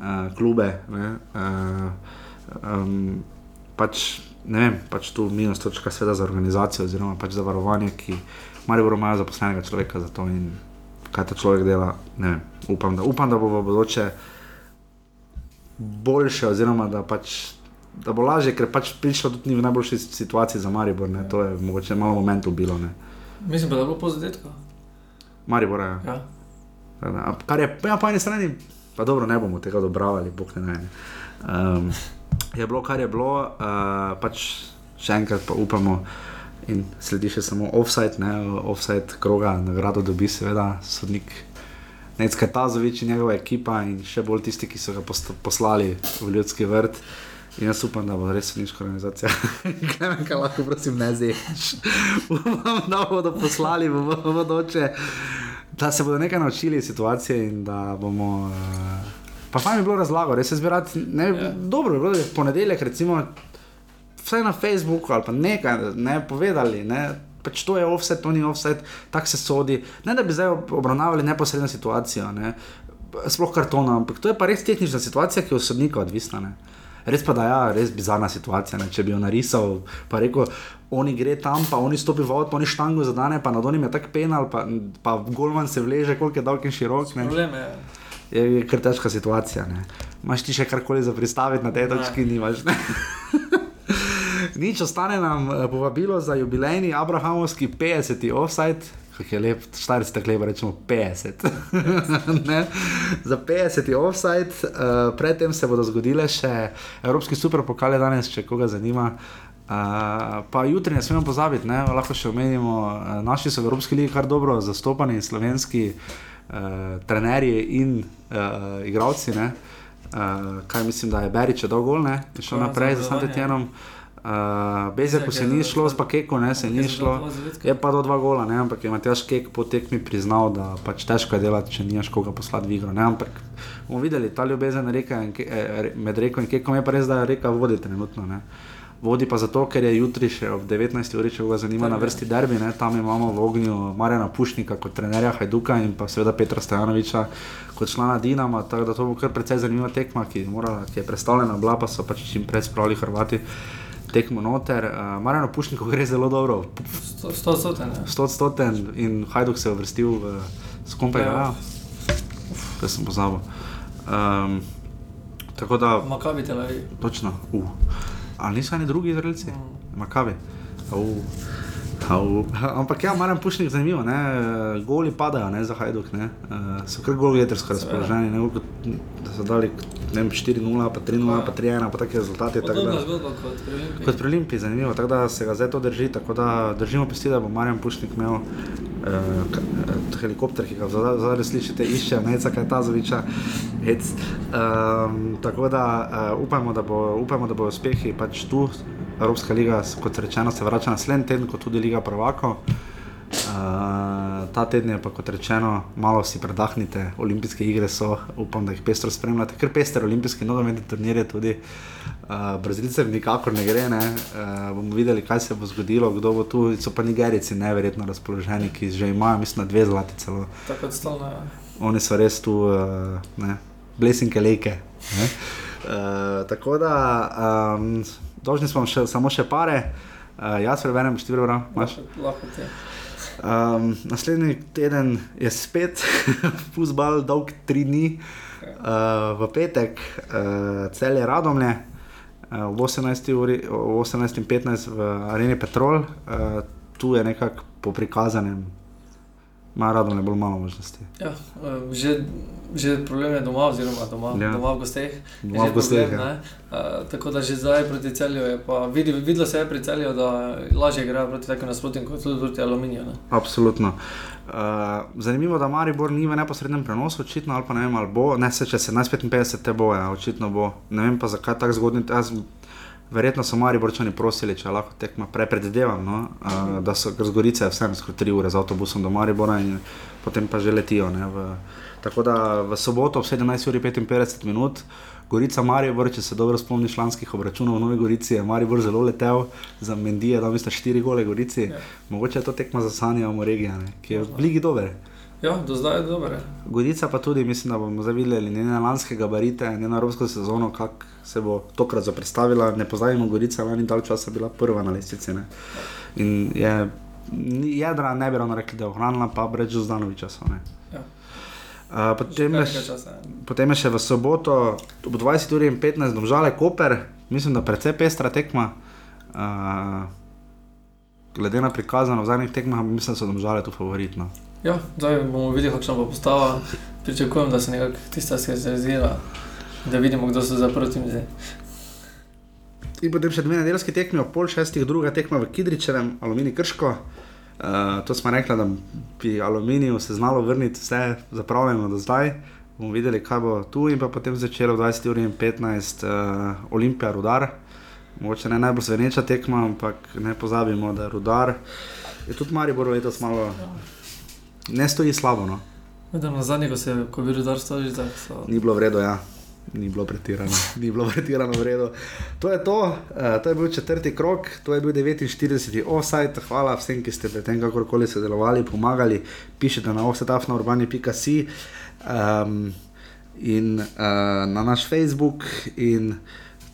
uh, klube, ne, uh, um, pač ne vem, pač tu minus točka sveda za organizacijo oziroma pač za varovanje, ki Maribor imajo zaposlenega človeka za to in kaj ta človek dela, ne vem, upam, da, upam, da bo v bodoče boljše oziroma da pač. Da bo lažje, ker pač prišlo tudi ni v najboljši situaciji za Maribor, ne? to je mogoče malo momentu bilo. Ne? Mislim pa, da je bilo po zadetku. Maribor je. Ja. Tako da, a Kar je ja, po eni strani, pa dobro, ne bomo tega odobravali, bog ne naj. Um, je bilo, kar je bilo, uh, pač še enkrat pa upamo. In sledi še samo offside, ne, offside kroga, nagrado dobi seveda sodnik Necka Tazovič in njegova ekipa in še bolj tisti, ki so ga poslali v ljudski vrt. In jaz upam, da bo res sodniška organizacija. Kaj lahko prosim ne zješ. upam, da bodo poslali v bodoče, da se bodo nekaj naučili iz situacije in da bomo. Uh, pa fajn bi bilo razlago, res se zbirati. Ne, Ja. Dobro bi bilo, da v ponedeljek recimo vsaj na Facebooku ali pa nekaj ne povedali. Ne? Pač to je offset, to ni offset, tako se sodi. Ne da bi zdaj ob- obravnavali neposredno situacijo, ne? sploh kartona, ampak to je pa res tehnična situacija, ki je od sodnika odvisna. Ne? Res pa da je, ja, res bizarna situacija. Ne? Če bi jo narisal, pa rekel, oni gre tam, pa oni stopi v avto, oni štango zadane, pa nad onim je tak penal, pa, pa golman se vleže, koliko je dolg in širok. Ne? Problem je, je, je kar težka situacija. Ne. Imaš ti še karkoli za pristaviti na tej Ne. točki, nimaš. Ne? Nič, ostane nam eh, povabilo za jubilejni Abrahamovski 50. offside. Kako je lep, štarci tako lepo rečemo 50. Ne? za 50. offside, uh, predtem se bodo zgodile še Evropski superpokal je danes, če koga zanima. Uh, pa jutri ne smemo pozabiti, ne? lahko še omenimo, uh, naši so v Evropski ligi kar dobro zastopani, slovenski uh, trenerji in uh, igravci. Ne? Uh, kaj mislim, da je Berič dal gol, ne? je šel Ja, naprej za nadaljevanje. Santetjenom. Uh, Bezeku se Bezjak ni je šlo, s Pakeko ne, se ni je šlo. Je pa do dva gola, ne, ampak je Matjaš Kek po tekmi priznal, da pač težko je delati, če nimaš koga poslati v igro. Ne, ampak bomo videli, ta ljubezen reka in, eh, med reko in Kekom je pa res, da reka vodi trenutno. Ne. Vodi pa zato, ker je jutri še ob 19. uri, če ga zanima, na vrsti derbi. Ne. Tam imamo v ognju Marjana Pušnika kot trenerja Hajduka in pa seveda Petra Stojanoviča kot člana Dinama. Tako da to bo kar precej zanimiva tekma, ki, mora, ki je predstavljena, bila pa so pač čim prej spravili Hrvati tekmo noter. Uh, Marjano Pušniku gre zelo dobro, Sto- Sto odstoten. ja. 100 in Hajduk se je uvrstil v skupaj. Ja. Ja. To sem pozabil. Um, tako da, Makabi Tel Aviv. točno. Uh. Ali niso oni drugi izraelci? Makabi. Uh. Ampak ja, moram pušnik zanimivo, ne? goli padajo ne, za Hajduk, ne? Uh, so kar goli jedrsko razpoloženi, ne? Kot, da so dali ne vem, 4-0, pa 3-0, pa 3-1, pa take rezultate. tako da- kot pri Olimpiji. Kot pri Olimpiji, zanimivo, tako da se ga zdaj to drži. Tako da držimo pesti, da bo Marjan Pušnik imel uh, helikopter, ki ga zadaj slišite, išče Neca Kajtazoviča. Um, tako da uh, upajmo, da bo, upajmo, da bo uspehi pač tu. Evropska liga, kot rečeno, se vrača naslednji teden, kot tudi Liga Prvako. Uh, ta teden je pa, kot rečeno, malo si predahnite, olimpijske igre so, upam, da jih pestro spremljate, ker pester olimpijski nogometni turnir je tudi. Uh, Brazilcem nikakor ne gre, ne. Uh, bomo videli, kaj se bo zgodilo, kdo bo tu. So pa Nigerici neverjetno razpoloženi, ki že imajo, mislim, dve zlati celo. Tako kot stalno. ja. Oni so res tu, uh, ne, blesinke leke. ne. Uh, tako da, um, dolžni smo še, samo še pare. Uh, jaz preberem štiri ti. Um, naslednji teden je spet fusbal, dolg tri dni, uh, v petek, uh, cel je radomlje, uh, 18. v 18.15 v Areni Petrol, uh, tu je nekako po prikazanem, ima radomlje bolj malo možnosti. Ja, eh, že, že problem je doma, oziroma doma, Ja. doma v gosteh. Doma v gosteh, problem, ja. ne. Uh, tako da že zdaj proti celju je pa vidi, videlo se je pri celju, da lažje igra proti takim nasprotnikom kot tudi proti aluminiju. Ne. Absolutno. Uh, zanimivo, da Maribor ni v neposrednem prenosu, očitno, ali pa ne vem, ali bo, ne se če 1755 te bo, ja, očitno bo. Ne vem pa zakaj tako zgodni. Jaz, verjetno so Mariborčani prosili, če lahko tekma prej predvidevam, no, uh, da so z Gorice vseeno skoraj 3 ure z avtobusom do Maribora in potem pa že letijo. Ne, v, tako da v soboto ob 17.55 minut. Gorica Maribor, če se dobro spomniš lanskih obračunov v Novi Gorici, je Maribor zelo letel, za Mendije, da mislim, štiri gole Gorici. Ja. Mogoče je to tekma za Sanja Moregija, ne, ki je v ligi dober. Ja, do zdaj je dobro. ja. Gorica pa tudi, mislim, da bomo zdaj videli njene lanske gabarite, njeno evropsko sezono, kako se bo tokrat zapredstavila. Ne pozabimo, Gorica je lani dal časa bila prva na lestvici. ne. In je, jedra ne bi ravno rekli, da je ohranila, pa brez Žuzdanoviča so. Ne. Ja. Uh, potem, je, časa, potem je še v soboto ob 20.15 domžale Koper, mislim, da precej pestra tekma. Uh, glede na prikazano v zadnjih tekmah, mislim, da so domžale tu favoritno. Ja, zdaj bomo videli, kakšna bo postava. Pričakujem, da se nekako tista skazira, da vidimo, kdo so zaprti. zdaj. In potem še dve nedeljski tekmi, pol šestih, druga tekma v Kidričevem, Aluminij Krško. Uh, to smo rekli, da bi Aluminiju se znalo vrniti vse zapravljeno do zdaj. Bomo videli, kaj bo tu, in pa potem začelo v 20 uri in 15 uh, Olimpija Rudar. Mogoče ne najbolj zveneča tekma, ampak ne pozabimo, da je Rudar. Je tudi Maribor letos malo. Ne stoji slabo, no. Vidim na zadnje, ko se ko je bil rodar stožič, da so. Ni bilo vredno, ja. Ni bilo pretirano, ni bilo pretirano vredno. To je to, uh, to je bil četrti krok, to je bil 49. offside. Hvala vsem, ki ste pri tem kakorkoli sodelovali, pomagali. Pišite na offsetafnaurbani.si um, in uh, na naš Facebook. In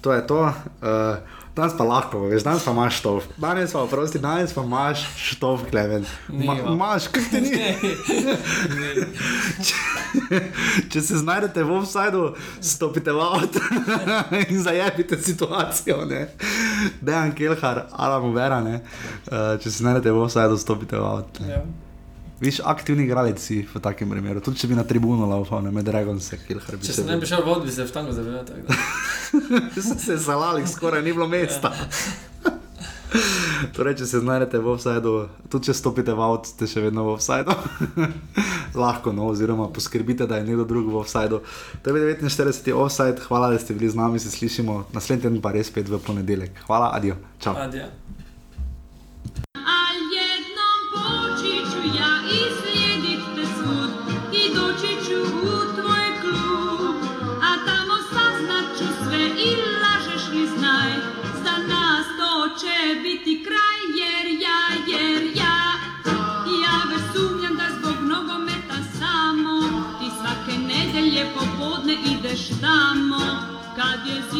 to je to. Uh, Danes pa lahko, veš, danes pa imaš štov. Danes pa, prosti, danes pa imaš štov, kleven. Ma, imaš, kaj ti ni? Če se znajdete v offsajdu, stopite v avto in zajebite situacijo. ne. Dejan Kelhar, Alan Vera, ne. Uh, če se znajdete v offsajdu, stopite v avto. Ja. Viš, aktivni igralec si v takem primeru. Tudi če bi na tribuno laufal, ne med Dragon se Kelhar bi Če se. ne bi šel vod, bi se v tango zavedal. se zalali, skoraj ni bilo mesta. torej, če se znajdete v offsajdu, tudi če stopite v avto, ste še vedno v offsajdu. Lahko, no, oziroma poskrbite, da je nekdo drug v offsajdu. To je 49. offside, hvala, da ste bili z nami, se slišimo naslednji teden, pa res spet v ponedeljek. Hvala, adijo, čau. Adja. nadie es